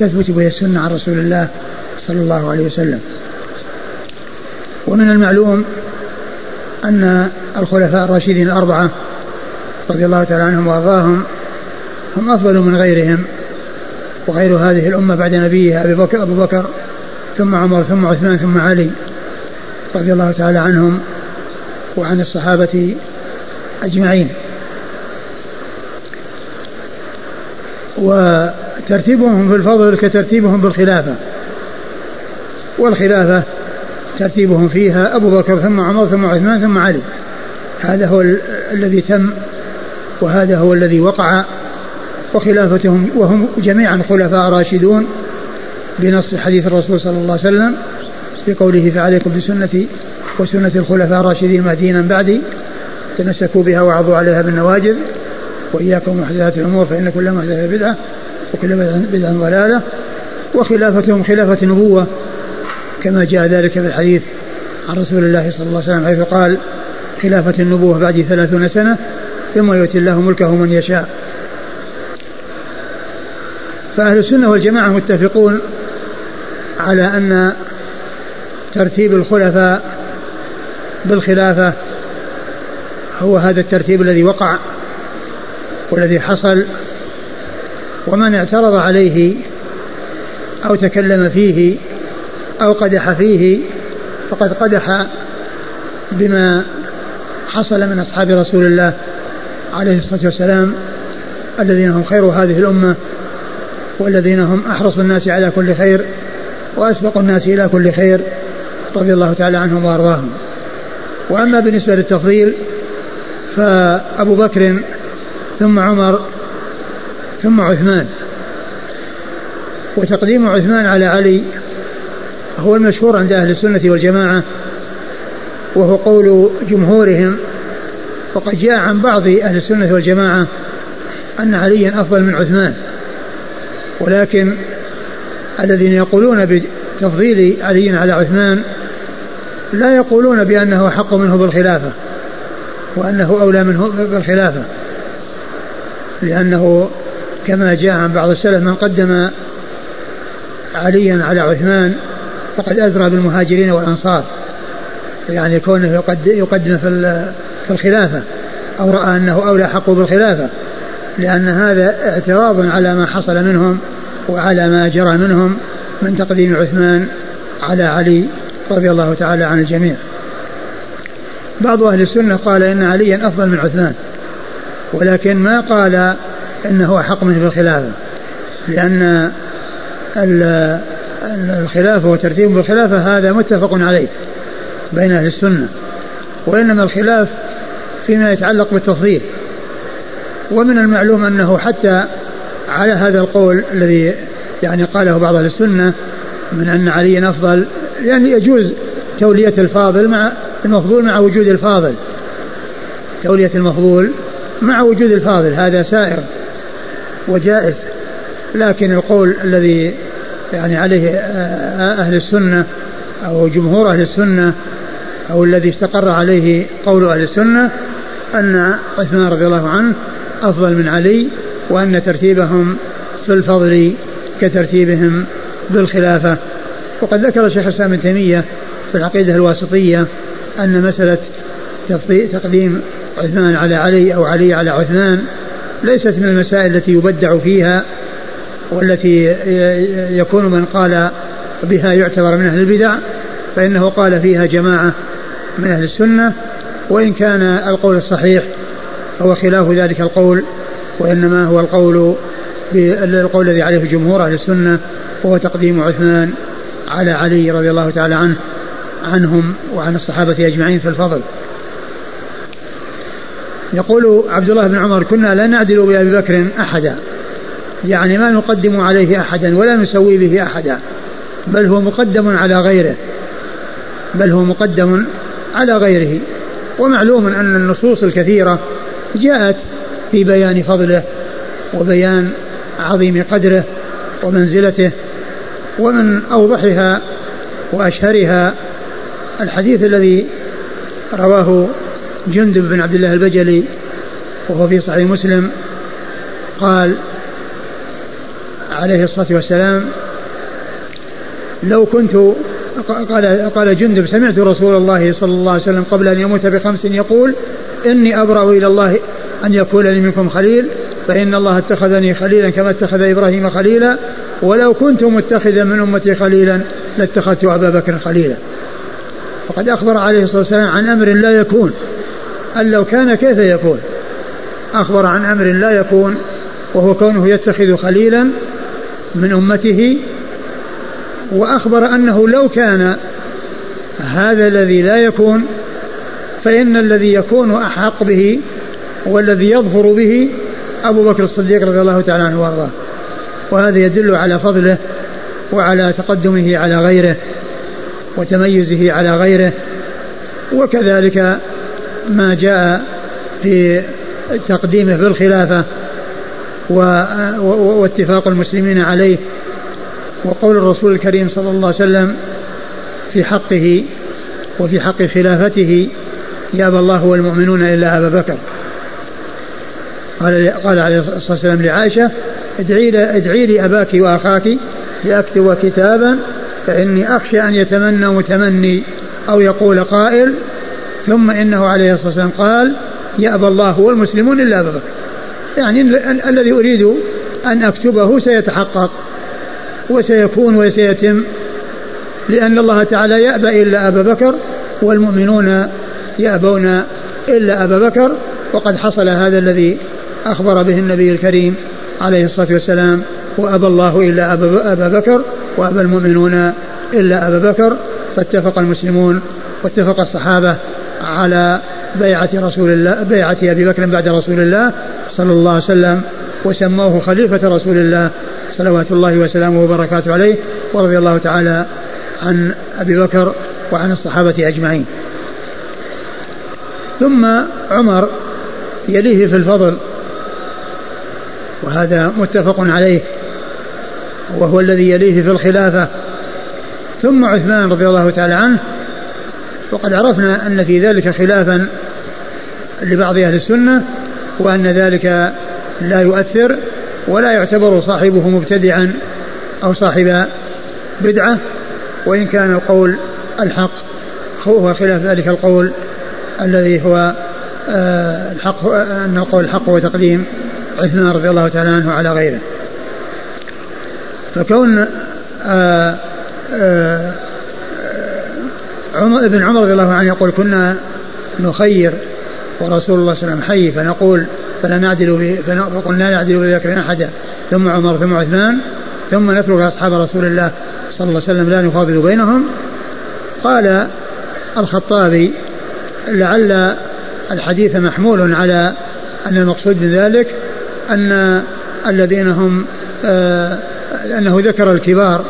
تثبت به السنة عن رسول الله صلى الله عليه وسلم. ومن المعلوم أن الخلفاء الراشدين الأربعة رضي الله تعالى عنهم وأرضاهم هم أفضل من غيرهم وغير هذه الأمة بعد نبيها أبي بكر, أبو بكر ثم عمر ثم عثمان ثم علي رضي الله تعالى عنهم وعن الصحابة أجمعين. وترتيبهم في الفضل كترتيبهم بالخلافة والخلافة ترتيبهم فيها أبو بكر ثم عمر ثم عثمان ثم علي. هذا هو الذي تم وهذا هو الذي وقع وخلافتهم وهم جميعا خلفاء راشدون بنص حديث الرسول صلى الله عليه وسلم بقوله فعليكم بسنتي وسنة الخلفاء الراشدين المهديين بعدي تمسكوا بها وعضوا عليها بالنواجذ وإياكم محدثات الأمور فإن كل محدثة بدعة وكل بدعة ضلالة وخلافتهم خلافة نبوة كما جاء ذلك في الحديث عن رسول الله صلى الله عليه وسلم حيث قال خلافة النبوة بعد ثلاثون سنة ثم يؤتي الله ملكه من يشاء. فأهل السنة والجماعة متفقون على أن ترتيب الخلفاء بالخلافة هو هذا الترتيب الذي وقع والذي حصل ومن اعترض عليه أو تكلم فيه أو قدح فيه فقد قدح بما حصل من أصحاب رسول الله عليه الصلاة والسلام الذين هم خير هذه الأمة والذين هم أحرص الناس على كل خير وأسبق الناس إلى كل خير رضي الله تعالى عنهم وأرضاهم. وأما بالنسبة للتفضيل فأبو بكر ثم عمر ثم عثمان. وتقديم عثمان على علي هو المشهور عند أهل السنة والجماعة وهو قول جمهورهم وقد جاء عن بعض أهل السنة والجماعة أن عليا أفضل من عثمان. ولكن الذين يقولون بتفضيل علي على عثمان لا يقولون بأنه حق منه بالخلافة وأنه أولى منه بالخلافة لأنه كما جاء عن بعض السلف من قدم عليا على عثمان فقد أزرى بالمهاجرين والأنصار يعني كونه يقدم في الخلافة أو رأى أنه أولى حق بالخلافة. لأن هذا اعتراض على ما حصل منهم وعلى ما جرى منهم من تقديم عثمان على علي رضي الله تعالى عن الجميع. بعض أهل السنة قال إن عليا أفضل من عثمان ولكن ما قال إنه أحق منه بالخلافة لأن الخلافة وترتيب بالخلافة هذا متفق عليه بين أهل السنة وإنما الخلاف فيما يتعلق بالتفضيل. ومن المعلوم أنه حتى على هذا القول الذي يعني قاله بعض أهل السنة من أن عليا أفضل يعني يجوز تولية الفاضل مع المفضول مع وجود الفاضل. تولية المفضول مع وجود الفاضل هذا سائر وجائز. لكن القول الذي يعني عليه أهل السنة أو جمهور أهل السنة أو الذي استقر عليه قول أهل السنة أن عثمان رضي الله عنه أفضل من علي وأن ترتيبهم في الفضل كترتيبهم بالخلافة وقد ذكر الشيخ الإسلام ابن تيمية في العقيدة الواسطية أن مسألة تقديم عثمان على علي أو علي على عثمان ليست من المسائل التي يبدع فيها والتي يكون من قال بها يعتبر من أهل البدع فإنه قال فيها جماعة من أهل السنة وإن كان القول الصحيح هو خلاف ذلك القول وإنما هو القول القول الذي عليه جمهور أهل السنة وهو تقديم عثمان على علي رضي الله تعالى عنه عنهم وعن الصحابة أجمعين في الفضل. يقول عبد الله بن عمر كنا لا نعدل بأبي بكر أحدا يعني ما نقدم عليه أحدا ولا نسوي به أحدا بل هو مقدم على غيره بل هو مقدم على غيره. ومعلوم أن النصوص الكثيرة جاءت في بيان فضله وبيان عظيم قدره ومنزلته ومن أوضحها وأشهرها الحديث الذي رواه جندب بن عبد الله البجلي وهو في صحيح مسلم قال عليه الصلاة والسلام لو كنت قال قال جندب سمعت رسول الله صلى الله عليه وسلم قبل أن يموت بخمس يقول إني أبرأ إلى الله أن يكون لي منكم خليل فإن الله اتخذني خليلا كما اتخذ إبراهيم خليلا ولو كنت متخذا من أمتي خليلا لاتخذت أبا بكر خليلا. فقد أخبر عليه الصلاة والسلام عن أمر لا يكون. ان لو كان كيف يكون؟ أخبر عن أمر لا يكون وهو كونه يتخذ خليلا من أمته وأخبر أنه لو كان هذا الذي لا يكون فإن الذي يكون أحق به والذي يظفر به أبو بكر الصديق رضي الله تعالى عنه وأرضاه. وهذا يدل على فضله وعلى تقدمه على غيره وتميزه على غيره. وكذلك ما جاء في تقديمه في الخلافه واتفاق المسلمين عليه وقول الرسول الكريم صلى الله عليه وسلم في حقه وفي حق خلافته يابى الله والمؤمنون إلا أبا بكر. قال قال عليه الصلاة والسلام لعائشة ادعي لي ادعي لي أباك وأخاك لاكتب كتابا فإني أخشى أن يتمنى متمني أو يقول قائل ثم إنه عليه الصلاة والسلام قال يابى الله والمسلمون إلا أبا بكر. يعني الذي أريد أن أكتبه سيتحقق. وسيكون وسيتم لأن الله تعالى يأبى إلا أبا بكر والمؤمنون يأبون إلا أبا بكر وقد حصل هذا الذي أخبر به النبي الكريم عليه الصلاة والسلام وأبى الله إلا أبا بكر وأبى المؤمنون إلا أبا بكر فاتفق المسلمون واتفق الصحابة على بيعة رسول الله بيعة أبي بكر بعد رسول الله صلى الله عليه وسلم. وسموه خليفة رسول الله صلوات الله وسلامه وبركاته عليه ورضي الله تعالى عن أبي بكر وعن الصحابة أجمعين. ثم عمر يليه في الفضل وهذا متفق عليه وهو الذي يليه في الخلافة. ثم عثمان رضي الله تعالى عنه وقد عرفنا أن في ذلك خلافا لبعض أهل السنة وأن ذلك لا يؤثر ولا يعتبر صاحبه مبتدعا أو صاحب بدعة وإن كان القول الحق هو خلاف ذلك القول الذي هو آه، الحق أن القول الحق هو تقديم عثمان رضي الله تعالى عنه على غيره. فكون آه، آه، عمر ابن عمر رضي الله عنه يقول كنا نخير ورسول الله صلى الله عليه وسلم حي فنقول فلا نعدل فقلنا لا نعدل بذكر أحدا. ثم عمر ثم عثمان ثم نترك أصحاب رسول الله صلى الله عليه وسلم لا نفاضل بينهم. قال الخطابي لعل الحديث محمول على أن المقصود من ذلك أن الذين هم آه أنه ذكر الكبار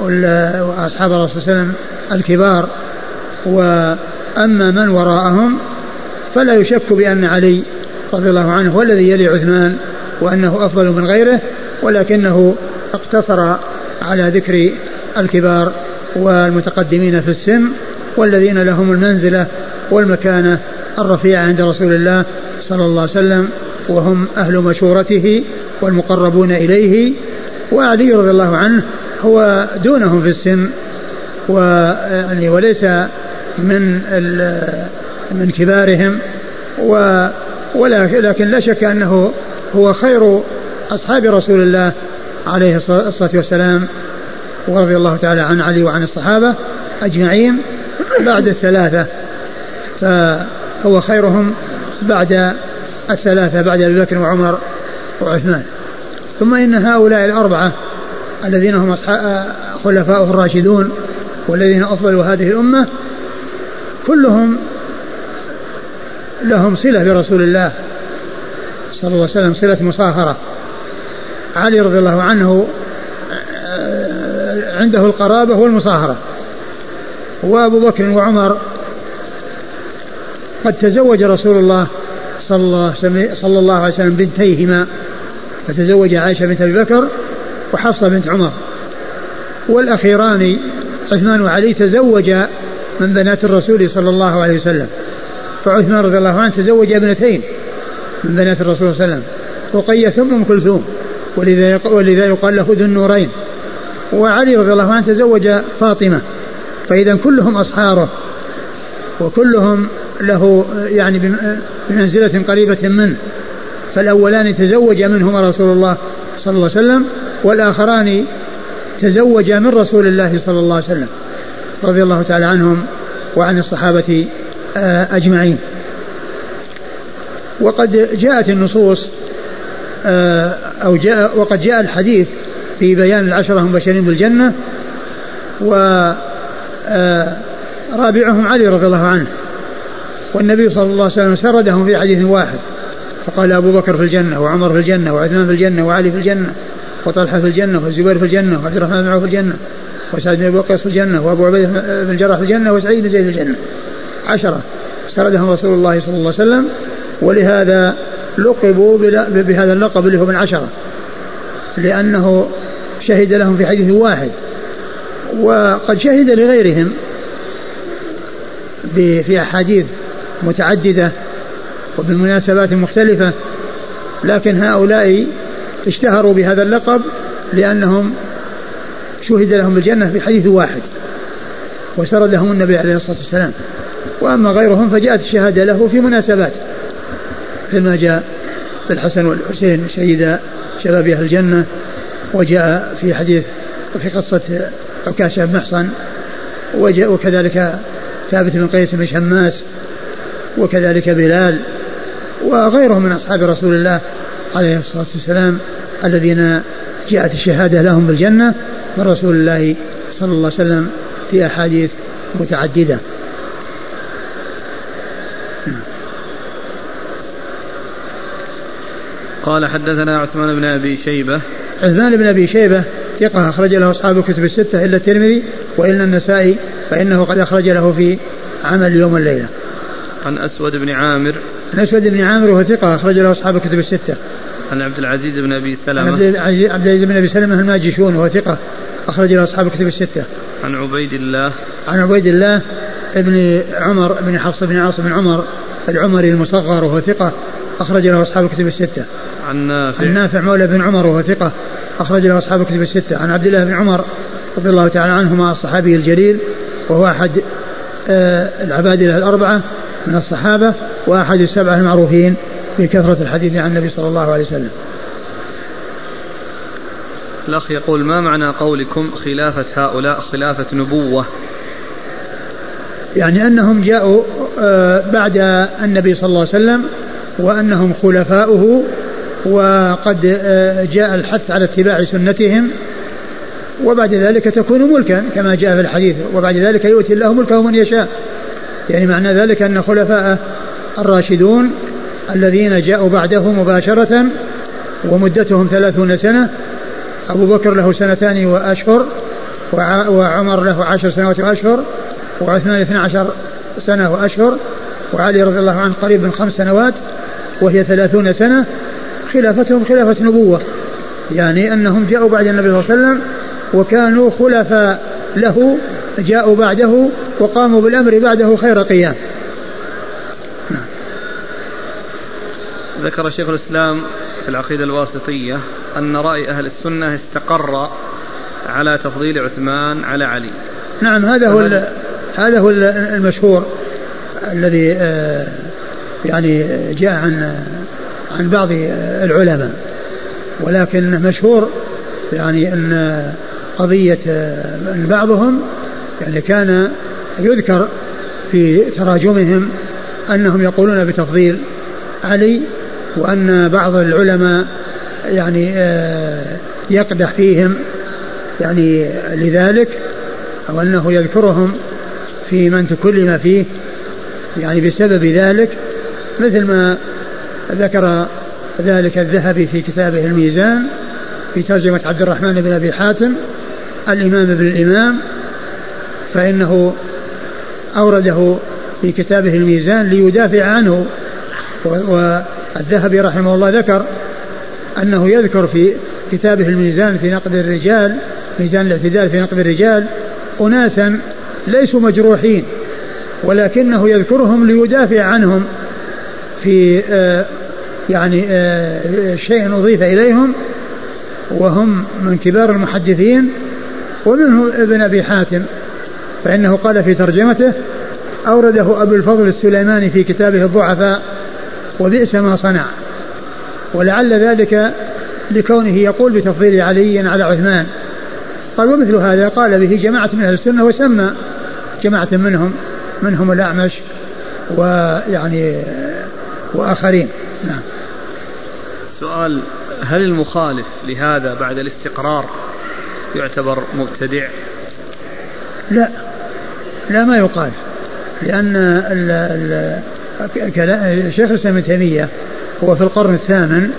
وأصحاب الرسول صلى الله عليه وسلم الكبار وأما من وراءهم فلا يشك بأن علي رضي الله عنه هو الذي يلي عثمان وأنه أفضل من غيره ولكنه اقتصر على ذكر الكبار والمتقدمين في السن والذين لهم المنزلة والمكانة الرفيعة عند رسول الله صلى الله عليه وسلم وهم أهل مشورته والمقربون إليه وعلي رضي الله عنه هو دونهم في السن ويعني وليس من من كبارهم و ولكن لا شك أنه هو خير أصحاب رسول الله عليه الصلاة والسلام ورضي الله تعالى عن علي وعن الصحابة أجمعين بعد الثلاثة. فهو خيرهم بعد الثلاثة بعد أبي بكر وعمر وعثمان. ثم إن هؤلاء الأربعة الذين هم خلفاؤه الراشدون والذين أفضلوا هذه الأمة كلهم لهم صلة برسول الله صلى الله عليه وسلم صلة مصاهرة علي رضي الله عنه عنده القرابة والمصاهرة وأبو بكر وعمر قد تزوج رسول الله صلى الله, صلى الله عليه وسلم بنتيهما. فتزوج عائشة بنت أبي بكر وحفصة بنت عمر. والأخيران عثمان وعلي تزوجا من بنات الرسول صلى الله عليه وسلم. فعثمان رضي الله عنه تزوج ابنتين من بنات الرسول صلى الله عليه وسلم. رقية ثم أم كلثوم ولذا ولذا يقال له ذو النورين. وعلي رضي الله عنه تزوج فاطمة فإذا كلهم أصحاره وكلهم له يعني بمنزلة قريبة منه. فالأولان تزوج منهما رسول الله صلى الله عليه وسلم والآخران تزوج من رسول الله صلى الله عليه وسلم. رضي الله تعالى عنهم وعن الصحابة أجمعين. وقد جاءت النصوص آه، أو جاء وقد جاء الحديث في بيان العشرة المبشرين بالجنة ورابعهم آه، علي رضي الله عنه والنبي صلى الله عليه وسلم سردهم في حديث واحد فقال أبو بكر في الجنة وعمر في الجنة وعثمان في الجنة وعلي في الجنة وطلحة في الجنة والزبير في الجنة وعبد الرحمن بن في الجنة وسعد بن وقاص في الجنة وأبو عبيدة بن الجراح في الجنة وسعيد بن زيد في الجنة. عشرة سردهم رسول الله صلى الله عليه وسلم ولهذا لقبوا بهذا اللقب اللي هو من عشرة لأنه شهد لهم في حديث واحد وقد شهد لغيرهم في أحاديث متعددة وبمناسبات مختلفة لكن هؤلاء اشتهروا بهذا اللقب لأنهم شهد لهم بالجنة في حديث واحد وسردهم النبي عليه الصلاة والسلام. وأما غيرهم فجاءت الشهادة له في مناسبات. كما جاء في الحسن والحسين شهد شباب أهل الجنة وجاء في حديث في قصة عكاشة بن محصن وجاء وكذلك ثابت بن قيس بن شماس وكذلك بلال وغيرهم من أصحاب رسول الله عليه الصلاة والسلام الذين جاءت الشهادة لهم بالجنة من رسول الله صلى الله عليه وسلم في أحاديث متعددة.
قال حدثنا عثمان بن أبي شيبة
عثمان بن أبي شيبة ثقة أخرج له أصحاب الكتب الستة إلا الترمذي وإلا النسائي فإنه قد أخرج له في عمل يوم الليلة.
عن أسود بن عامر
عن أسود بن عامر وهو ثقة أخرج له أصحاب الكتب الستة.
عن عبد العزيز بن أبي سلمة.
عبد العزيز بن أبي سلمة الماجشون وهو ثقة أخرج له أصحاب الكتب الستة.
عن عبيد الله.
عن عبيد الله ابن عمر بن حفص بن عاصم بن عمر العمري المصغر وهو ثقة أخرج له أصحاب الكتب الستة.
عن نافع.
عن نافع مولى بن عمر وهو ثقة أخرج له أصحاب الكتب الستة. عن عبد الله بن عمر رضي الله تعالى عنهما الصحابي الجليل وهو أحد آه، العبادلة الأربعة من الصحابة وأحد السبعة المعروفين بكثرة الحديث عن النبي صلى الله عليه وسلم
الأخ يقول ما معنى قولكم خلافة هؤلاء خلافة نبوة
يعني أنهم جاءوا آه، بعد النبي صلى الله عليه وسلم وأنهم خلفاؤه وقد آه، جاء الحث على اتباع سنتهم وبعد ذلك تكون ملكا كما جاء في الحديث وبعد ذلك يؤتي الله ملكه من يشاء. يعني معنى ذلك أن خلفاء الراشدون الذين جاءوا بعده مباشرة ومدتهم ثلاثون سنة أبو بكر له سنتان وأشهر وعمر له عشر سنوات وأشهر وعثمان اثنى عشر سنة وأشهر وعلي رضي الله عنه قريب من خمس سنوات وهي ثلاثون سنة خلافتهم خلافة نبوة يعني أنهم جاءوا بعد النبي صلى الله عليه وسلم وكانوا خلفاء له جاءوا بعده وقاموا بالأمر بعده خير قيام.
ذكر شيخ الإسلام في العقيدة الواسطية أن رأي أهل السنة استقر على تفضيل عثمان على علي.
نعم هذا هو هذا هو المشهور الذي آه، يعني جاء عن عن بعض العلماء. ولكن مشهور يعني أن قضية أن بعضهم يعني كان يذكر في تراجمهم أنهم يقولون بتفضيل علي وأن بعض العلماء يعني آه، يقدح فيهم يعني لذلك أو أنه يذكرهم في من تكلم فيه يعني بسبب ذلك مثل ما ذكر ذلك الذهبي في كتابه الميزان في ترجمة عبد الرحمن بن أبي حاتم الإمام ابن الإمام فإنه أورده في كتابه الميزان ليدافع عنه. والذهبي رحمه الله ذكر أنه يذكر في كتابه الميزان في نقد الرجال ميزان الاعتدال في نقد الرجال أناسا ليسوا مجروحين ولكنه يذكرهم ليدافع عنهم في آه، يعني آه، شيء أضيف إليهم وهم من كبار المحدثين ومنه ابن أبي حاتم فإنه قال في ترجمته أورده أبو الفضل السليماني في كتابه الضعفاء وبئس ما صنع. ولعل ذلك لكونه يقول بتفضيل علي على عثمان قال ومثل هذا قال به جماعة من أهل السنة وسمى جماعة منهم منهم الأعمش ويعني وآخرين. نعم.
سؤال هل المخالف لهذا بعد الاستقرار يعتبر مبتدع؟
لا. لا ما يقال. لأن شيخ الإسلام ابن تيمية هو في القرن الثامن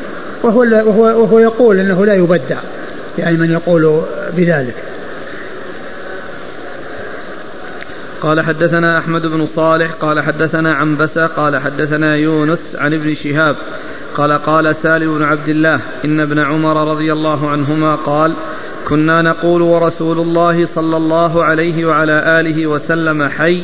وهو وهو وهو يقول إنه لا يبدع. يعني من يقول بذلك.
قال حدثنا أحمد بن صالح قال حدثنا عنبسة قال حدثنا يونس عن ابن شهاب قال قال سالم بن عبد الله إن ابن عمر رضي الله عنهما قال كنا نقول ورسول الله صلى الله عليه وعلى آله وسلم حي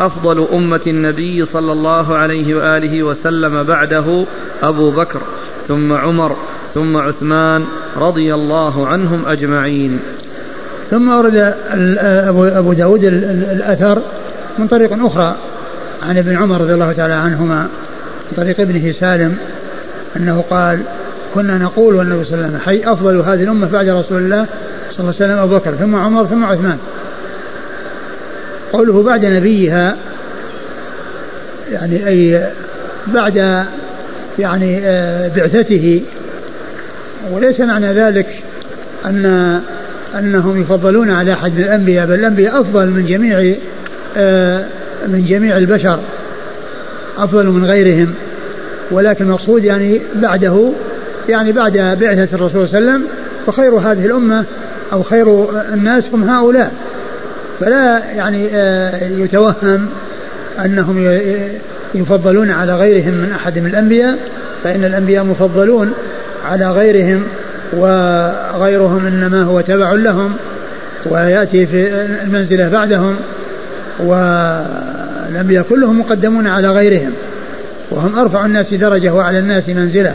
أفضل أمة النبي صلى الله عليه وآله وسلم بعده أبو بكر ثم عمر ثم عثمان رضي الله عنهم أجمعين.
ثم ورد أبو داود الأثر من طريق أخرى عن ابن عمر رضي الله تعالى عنهما من طريق ابنه سالم أنه قال كنا نقول والنبي صلى الله عليه وسلم حي أفضل هذه الأمة بعد رسول الله صلى الله عليه وسلم أبو بكر ثم عمر ثم عثمان. قوله بعد نبيها يعني أي بعد يعني آه، بعثته. وليس معنى ذلك أن أنهم يفضلون على أحد الأنبياء بل الأنبياء أفضل من جميع آه، من جميع البشر أفضل من غيرهم. ولكن المقصود يعني بعده يعني بعد بعثة الرسول صلى الله عليه وسلم فخير هذه الأمة أو خير الناس هم هؤلاء. فلا يعني آه، يتوهم أنهم يفضلون على غيرهم من أحد من الأنبياء فإن الأنبياء مفضلون على غيرهم وغيرهم إنما هو تبع لهم ويأتي في المنزلة بعدهم والأنبياء كلهم مقدمون على غيرهم وهم أرفع الناس درجة وأعلى الناس منزلة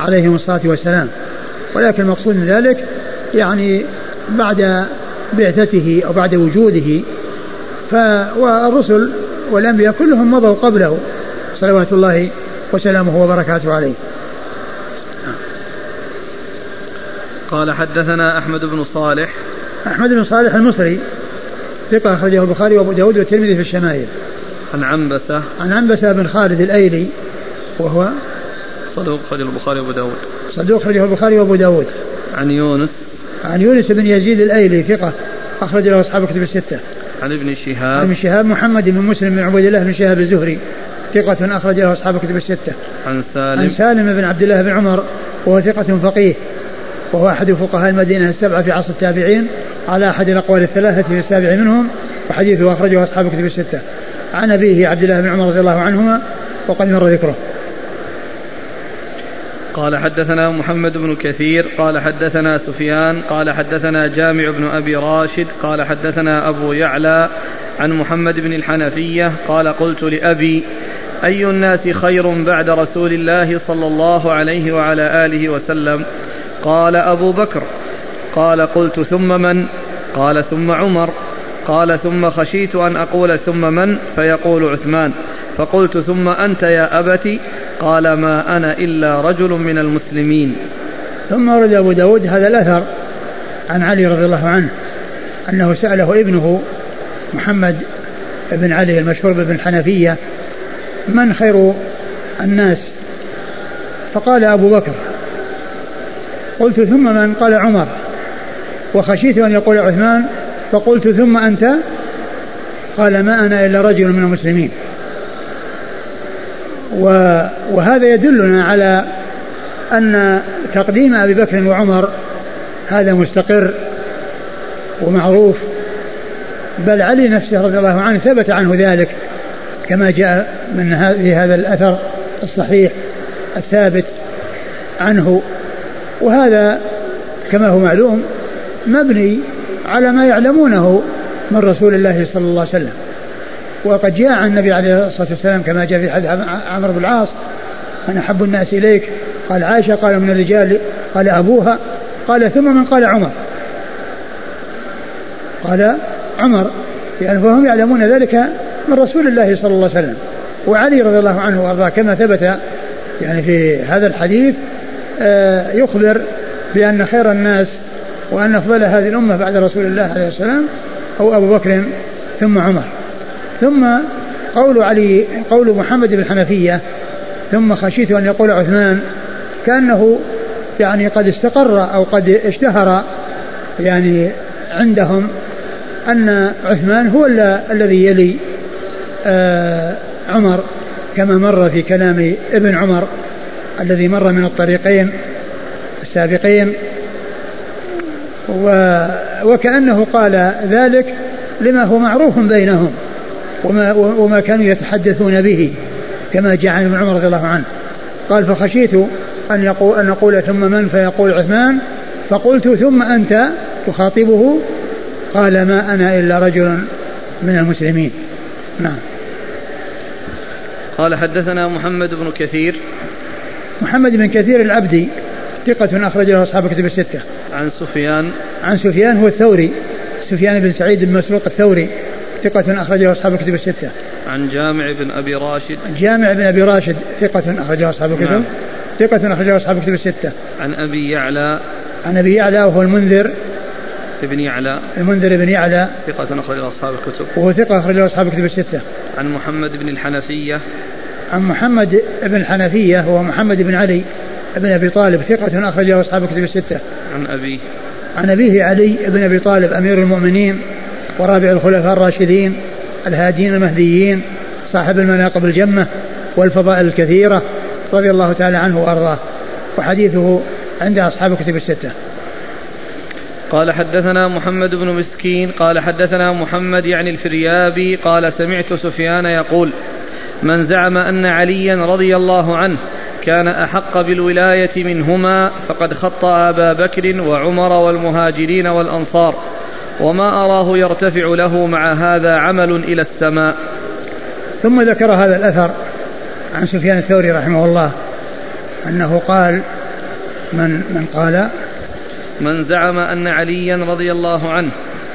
عليهم الصلاة والسلام. ولكن المقصود من ذلك يعني بعد بعثته أو بعد وجوده والرسل والأنبياء كلهم مضوا قبله صلوات الله وسلامه وبركاته عليه.
قال حدثنا أحمد بن صالح.
أحمد بن صالح المصري ثقة أخرجه البخاري وأبو داود والترمذي في الشمائل.
عن عنبسة.
عن عنبسة بن خالد الأيلي وهو
صدوق أخرجه البخاري وأبو داود.
صدوق أخرجه البخاري وأبو داود.
عن يونس.
عن يونس بن يزيد الأيلي ثقة أخرج له أصحاب كتب الستة.
عن ابن شهاب. عن
ابن شهاب محمد بن مسلم بن عبيد الله بن شهاب الزهري ثقة أخرج له أصحاب كتب الستة.
عن سالم.
عن سالم بن عبد الله بن عمر وهو ثقة فقيه وهو أحد فقهاء المدينة السبعة في عصر التابعين على أحد الأقوال الثلاثة في السابع منهم وحديثه أخرجه أصحاب كتب الستة. عن أبيه عبد الله بن عمر رضي الله عنهما وقد مر ذكره.
قال حدثنا محمد بن كثير قال حدثنا سفيان قال حدثنا جامع بن أبي راشد قال حدثنا أبو يعلى عن محمد بن الحنفية قال قلت لأبي أي الناس خير بعد رسول الله صلى الله عليه وعلى آله وسلم؟ قال أبو بكر. قال قلت ثم من؟ قال ثم عمر. قال ثم خشيت أن أقول ثم من؟ فيقول عثمان. فقلت ثم أنت يا ابت قال ما أنا إلا رجل من المسلمين.
ثم ورد أبو داود هذا الأثر عن علي رضي الله عنه أنه سأله ابنه محمد بن علي المشهور بن الحنفية من خير الناس؟ فقال أبو بكر قلت ثم من؟ قال عمر. وخشيت أن يقول عثمان فقلت ثم أنت؟ قال ما أنا إلا رجل من المسلمين. وهذا يدلنا على أن تقديم أبي بكر وعمر هذا مستقر ومعروف بل علي نفسه رضي الله عنه ثبت عنه ذلك كما جاء من هذا الأثر الصحيح الثابت عنه. وهذا كما هو معلوم مبني على ما يعلمونه من رسول الله صلى الله عليه وسلم. وقد جاء عن النبي عليه الصلاة والسلام كما جاء في حديث عمرو بن العاص من أحب الناس إليك. قال عائشة قال من الرجال. قال أبوها قال ثم من قال عمر. قال عمر يعني فهم يعلمون ذلك من رسول الله صلى الله عليه وسلم. وعلي رضي الله عنه وأرضاه كما ثبت يعني في هذا الحديث آه، يخبر بأن خير الناس وأن أفضل هذه الأمة بعد رسول الله عليه السلام هو أبو بكر ثم عمر. ثم قول علي قول محمد بن الحنفية ثم خشيت أن يقول عثمان كأنه يعني قد استقر أو قد اشتهر يعني عندهم أن عثمان هو الذي يلي آه عمر كما مر في كلام ابن عمر الذي مر من الطريقين السابقين. وكأنه قال ذلك لما هو معروف بينهم. وما, وما كانوا يتحدثون به كما جاء عن ابن عمر رضي الله عنه. قال فخشيت أن, يقول أن نقول ثم من فيقول عثمان؟ فقلت ثم أنت تخاطبه؟ قال ما أنا إلا رجل من المسلمين. نعم.
قال حدثنا محمد بن كثير.
محمد بن كثير العبدي ثقة أخرج له أصحاب كتب الستة.
عن سفيان.
عن سفيان هو الثوري سفيان بن سعيد بن مسروق الثوري. ثقة أخرج له أصحاب كتب الستة.
عن جامع بن أبي راشد.
جامع بن أبي راشد ثقة أخرج له أصحاب الكتب. نعم. ثقة أخرج له أصحاب كتب الستة.
عن أبي يعلى.
عن أبي يعلى وهو المنذر.
ابن يعلى.
المنذر بن يعلى.
ثقة أخرج له أصحاب الكتب.
وهو ثقة أخرج له أصحاب الكتب الستة.
عن محمد بن الحنفية.
عن محمد بن الحنفية هو محمد بن علي بن أبي طالب ثقة أخرج له أصحاب الكتب الستة.
عن أبيه.
عن أبيه علي بن أبي طالب أمير المؤمنين. ورابع الخلفاء الراشدين الهادين المهديين صاحب المناقب الجمة والفضائل الكثيرة رضي الله تعالى عنه وأرضاه. وحديثه عند أصحاب الكتب الستة.
قال حدثنا محمد بن مسكين قال حدثنا محمد يعني الفريابي قال سمعت سفيان يقول من زعم أن عليا رضي الله عنه كان أحق بالولاية منهما فقد خطأ أبا بكر وعمر والمهاجرين والأنصار وما أراه يرتفع له مع هذا عمل إلى السماء.
ثم ذكر هذا الأثر عن سفيان الثوري رحمه الله أنه قال من من قال؟
من زعم أن عليا رضي الله عنه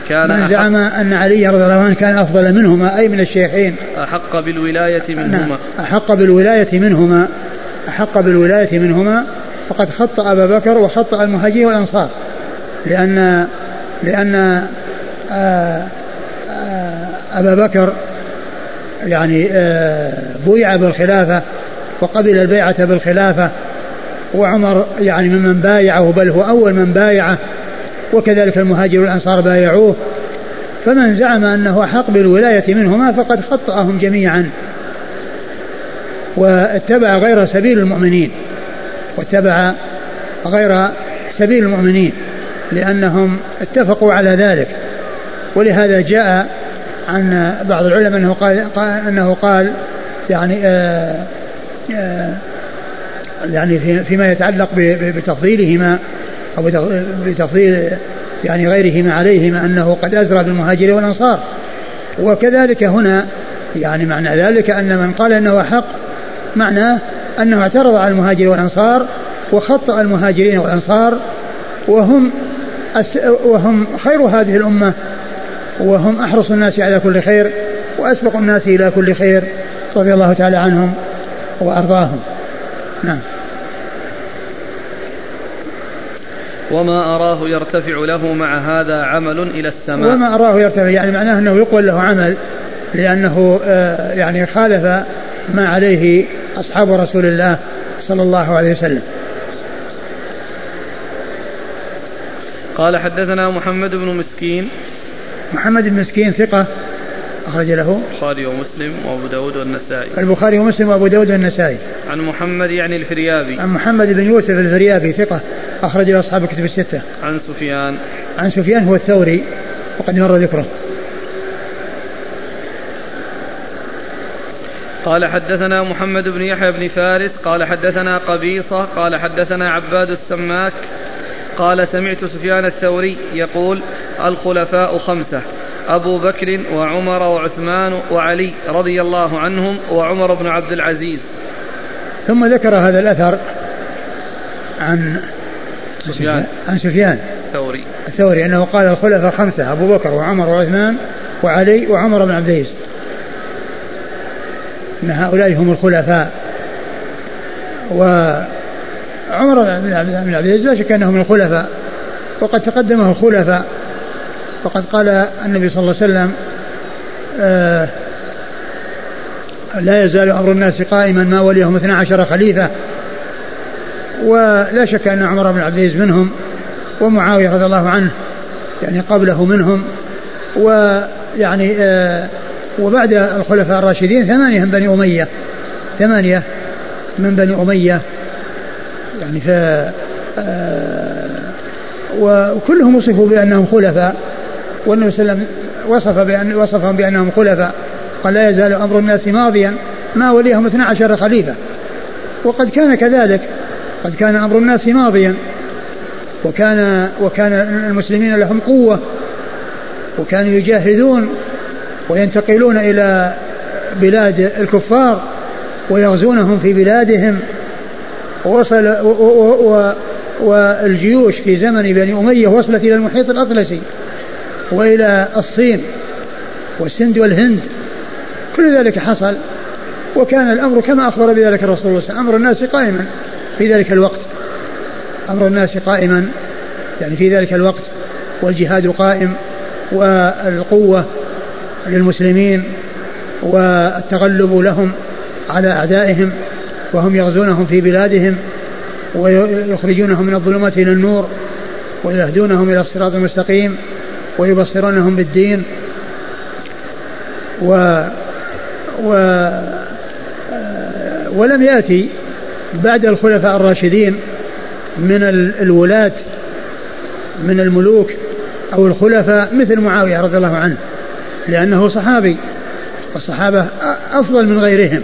كان
من زعم أن علي رضي الله عنه كان أفضل منهما أي من الشيخين.
أحق بالولاية منهما. نعم.
أحق بالولاية منهما أحق بالولاية منهما فقد خطأ أبا بكر وخطأ المهاجرين والأنصار لأن لأن آه، آه، أبا بكر يعني آه، بويع بالخلافة وقبل البيعة بالخلافة وعمر يعني ممن بايعه بل هو أول من بايعه وكذلك المهاجر والأنصار بايعوه. فمن زعم أنه أحق بالولاية منهما فقد خطأهم جميعا واتبع غير سبيل المؤمنين واتبع غير سبيل المؤمنين. لأنهم اتفقوا على ذلك. ولهذا جاء عن بعض العلماء أنه قال, قال أنه قال يعني آآ آه، آآ آه، يعني فيما يتعلق بتفضيلهما أو بتفضيل يعني غيرهما عليهما أنه قد أزرى بالمهاجرين والأنصار. وكذلك هنا يعني معنى ذلك أن من قال أنه حق معناه أنه اعترض على المهاجرين والأنصار وخطأ المهاجرين والأنصار وهم وهم خير هذه الأمة وهم أحرص الناس على كل خير وأسبق الناس إلى كل خير رضي الله تعالى عنهم وأرضاهم. نعم.
وما أراه يرتفع له مع هذا عمل إلى السماء.
وما أراه يرتفع يعني معناه أنه يقول له عمل لأنه آه، يعني خالف ما عليه أصحاب رسول الله صلى الله عليه وسلم.
قال حدثنا محمد بن مسكين.
محمد بن مسكين ثقة أخرج له.
البخاري ومسلم وأبو داود والنسائي.
البخاري ومسلم وأبو داود والنسائي.
عن محمد يعني الفريابي.
عن محمد بن يوسف الفريابي ثقة أخرج له أصحاب الكتب الستة.
عن سفيان.
عن سفيان هو الثوري وقد مر ذكره.
قال حدثنا محمد بن يحيى بن فارس قال حدثنا قبيصة قال حدثنا عباد السماك قال سمعت سفيان الثوري يقول الخلفاء خمسة أبو بكر وعمر وعثمان وعلي رضي الله عنهم وعمر بن عبد العزيز.
ثم ذكر هذا الأثر عن سفيان. عن سفيان
الثوري.
الثوري أنه قال الخلفاء خمسة أبو بكر وعمر وعثمان وعلي وعمر بن عبد العزيز. أن هؤلاء هم الخلفاء. وعمر بن عبد العزيز لا شك أنه من الخلفاء وقد تقدمه الخلفاء وقد قال النبي صلى الله عليه وسلم آه لا يزال أمر الناس قائما ما وليهم 12 خليفة. ولا شك أن عمر بن عبد العزيز منهم ومعاوية رضي الله عنه يعني قبله منهم ويعني آه وبعد الخلفاء الراشدين ثمانية من بني أمية ثمانية من بني أمية. يعني ف آه وكلهم وصفوا بأنهم خلفاء والنبي صلى الله عليه وسلم وصف بأن وصفهم بأنهم خلفاء. قال لا يزال أمر الناس ماضيا ما وليهم 12 خليفة. وقد كان كذلك قد كان أمر الناس ماضيا وكان وكان المسلمين لهم قوة وكانوا يجاهدون وينتقلون إلى بلاد الكفار ويغزونهم في بلادهم. ووصل و و و والجيوش في زمن بني أمية وصلت إلى المحيط الأطلسي وإلى الصين والسند والهند. كل ذلك حصل وكان الأمر كما أخبر بذلك الرسول صلى الله عليه وسلم أمر الناس قائما في ذلك الوقت. أمر الناس قائما يعني في ذلك الوقت والجهاد قائم والقوة للمسلمين والتغلب لهم على أعدائهم. وهم يغزونهم في بلادهم ويخرجونهم من الظلمات إلى النور ويهدونهم إلى الصراط المستقيم ويبصرونهم بالدين. و, و ولم يأتي بعد الخلفاء الراشدين من الولاة من الملوك أو الخلفاء مثل معاوية رضي الله عنه لأنه صحابي والصحابة أفضل من غيرهم.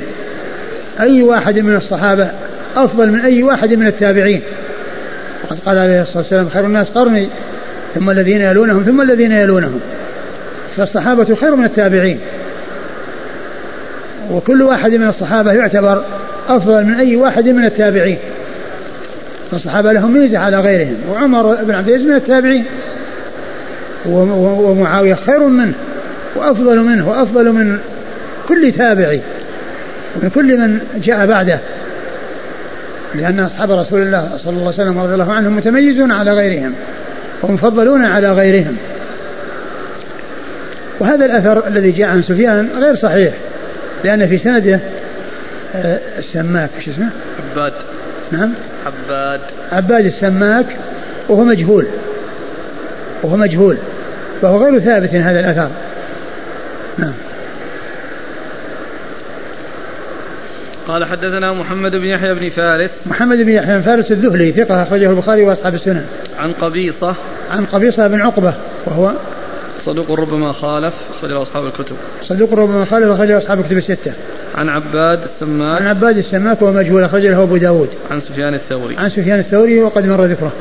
أي واحد من الصحابة أفضل من أي واحد من التابعين. وقد قال عليه الصلاة والسلام خير الناس قرني ثم الذين يلونهم ثم الذين يلونهم. فالصحابة خير من التابعين. وكل واحد من الصحابة يعتبر أفضل من أي واحد من التابعين. فالصحابة لهم ميزة على غيرهم وعمر بن عبد العزيز من التابعين. ومعاوية خير منه وأفضل منه وأفضل من كل تابعي. ومن كل من جاء بعده. لأن أصحاب رسول الله صلى الله عليه وسلم رضي الله عنهم متميزون على غيرهم ومفضلون على غيرهم. وهذا الأثر الذي جاء عن سفيان غير صحيح لأن في سنده آه، السماك شو اسمه؟
عباد
نعم.
عباد
عباد السماك وهو مجهول. وهو مجهول. فهو غير ثابت هذا الأثر. نعم.
قال حدثنا محمد بن يحيى بن فارس.
محمد بن يحيى بن فارس الذهلي ثقة أخرجه البخاري وأصحاب السنن.
عن قبيصة.
عن قبيصة بن عقبة وهو
صدوق ربما خالف أخرجه أصحاب الكتب.
صدوق ربما خالف أخرجه أصحاب الكتب الستة.
عن عباد السماك.
عن عباد السماك وهو مجهول أخرجه له أبو داود.
عن سفيان الثوري.
عن سفيان الثوري وقد مر ذكره.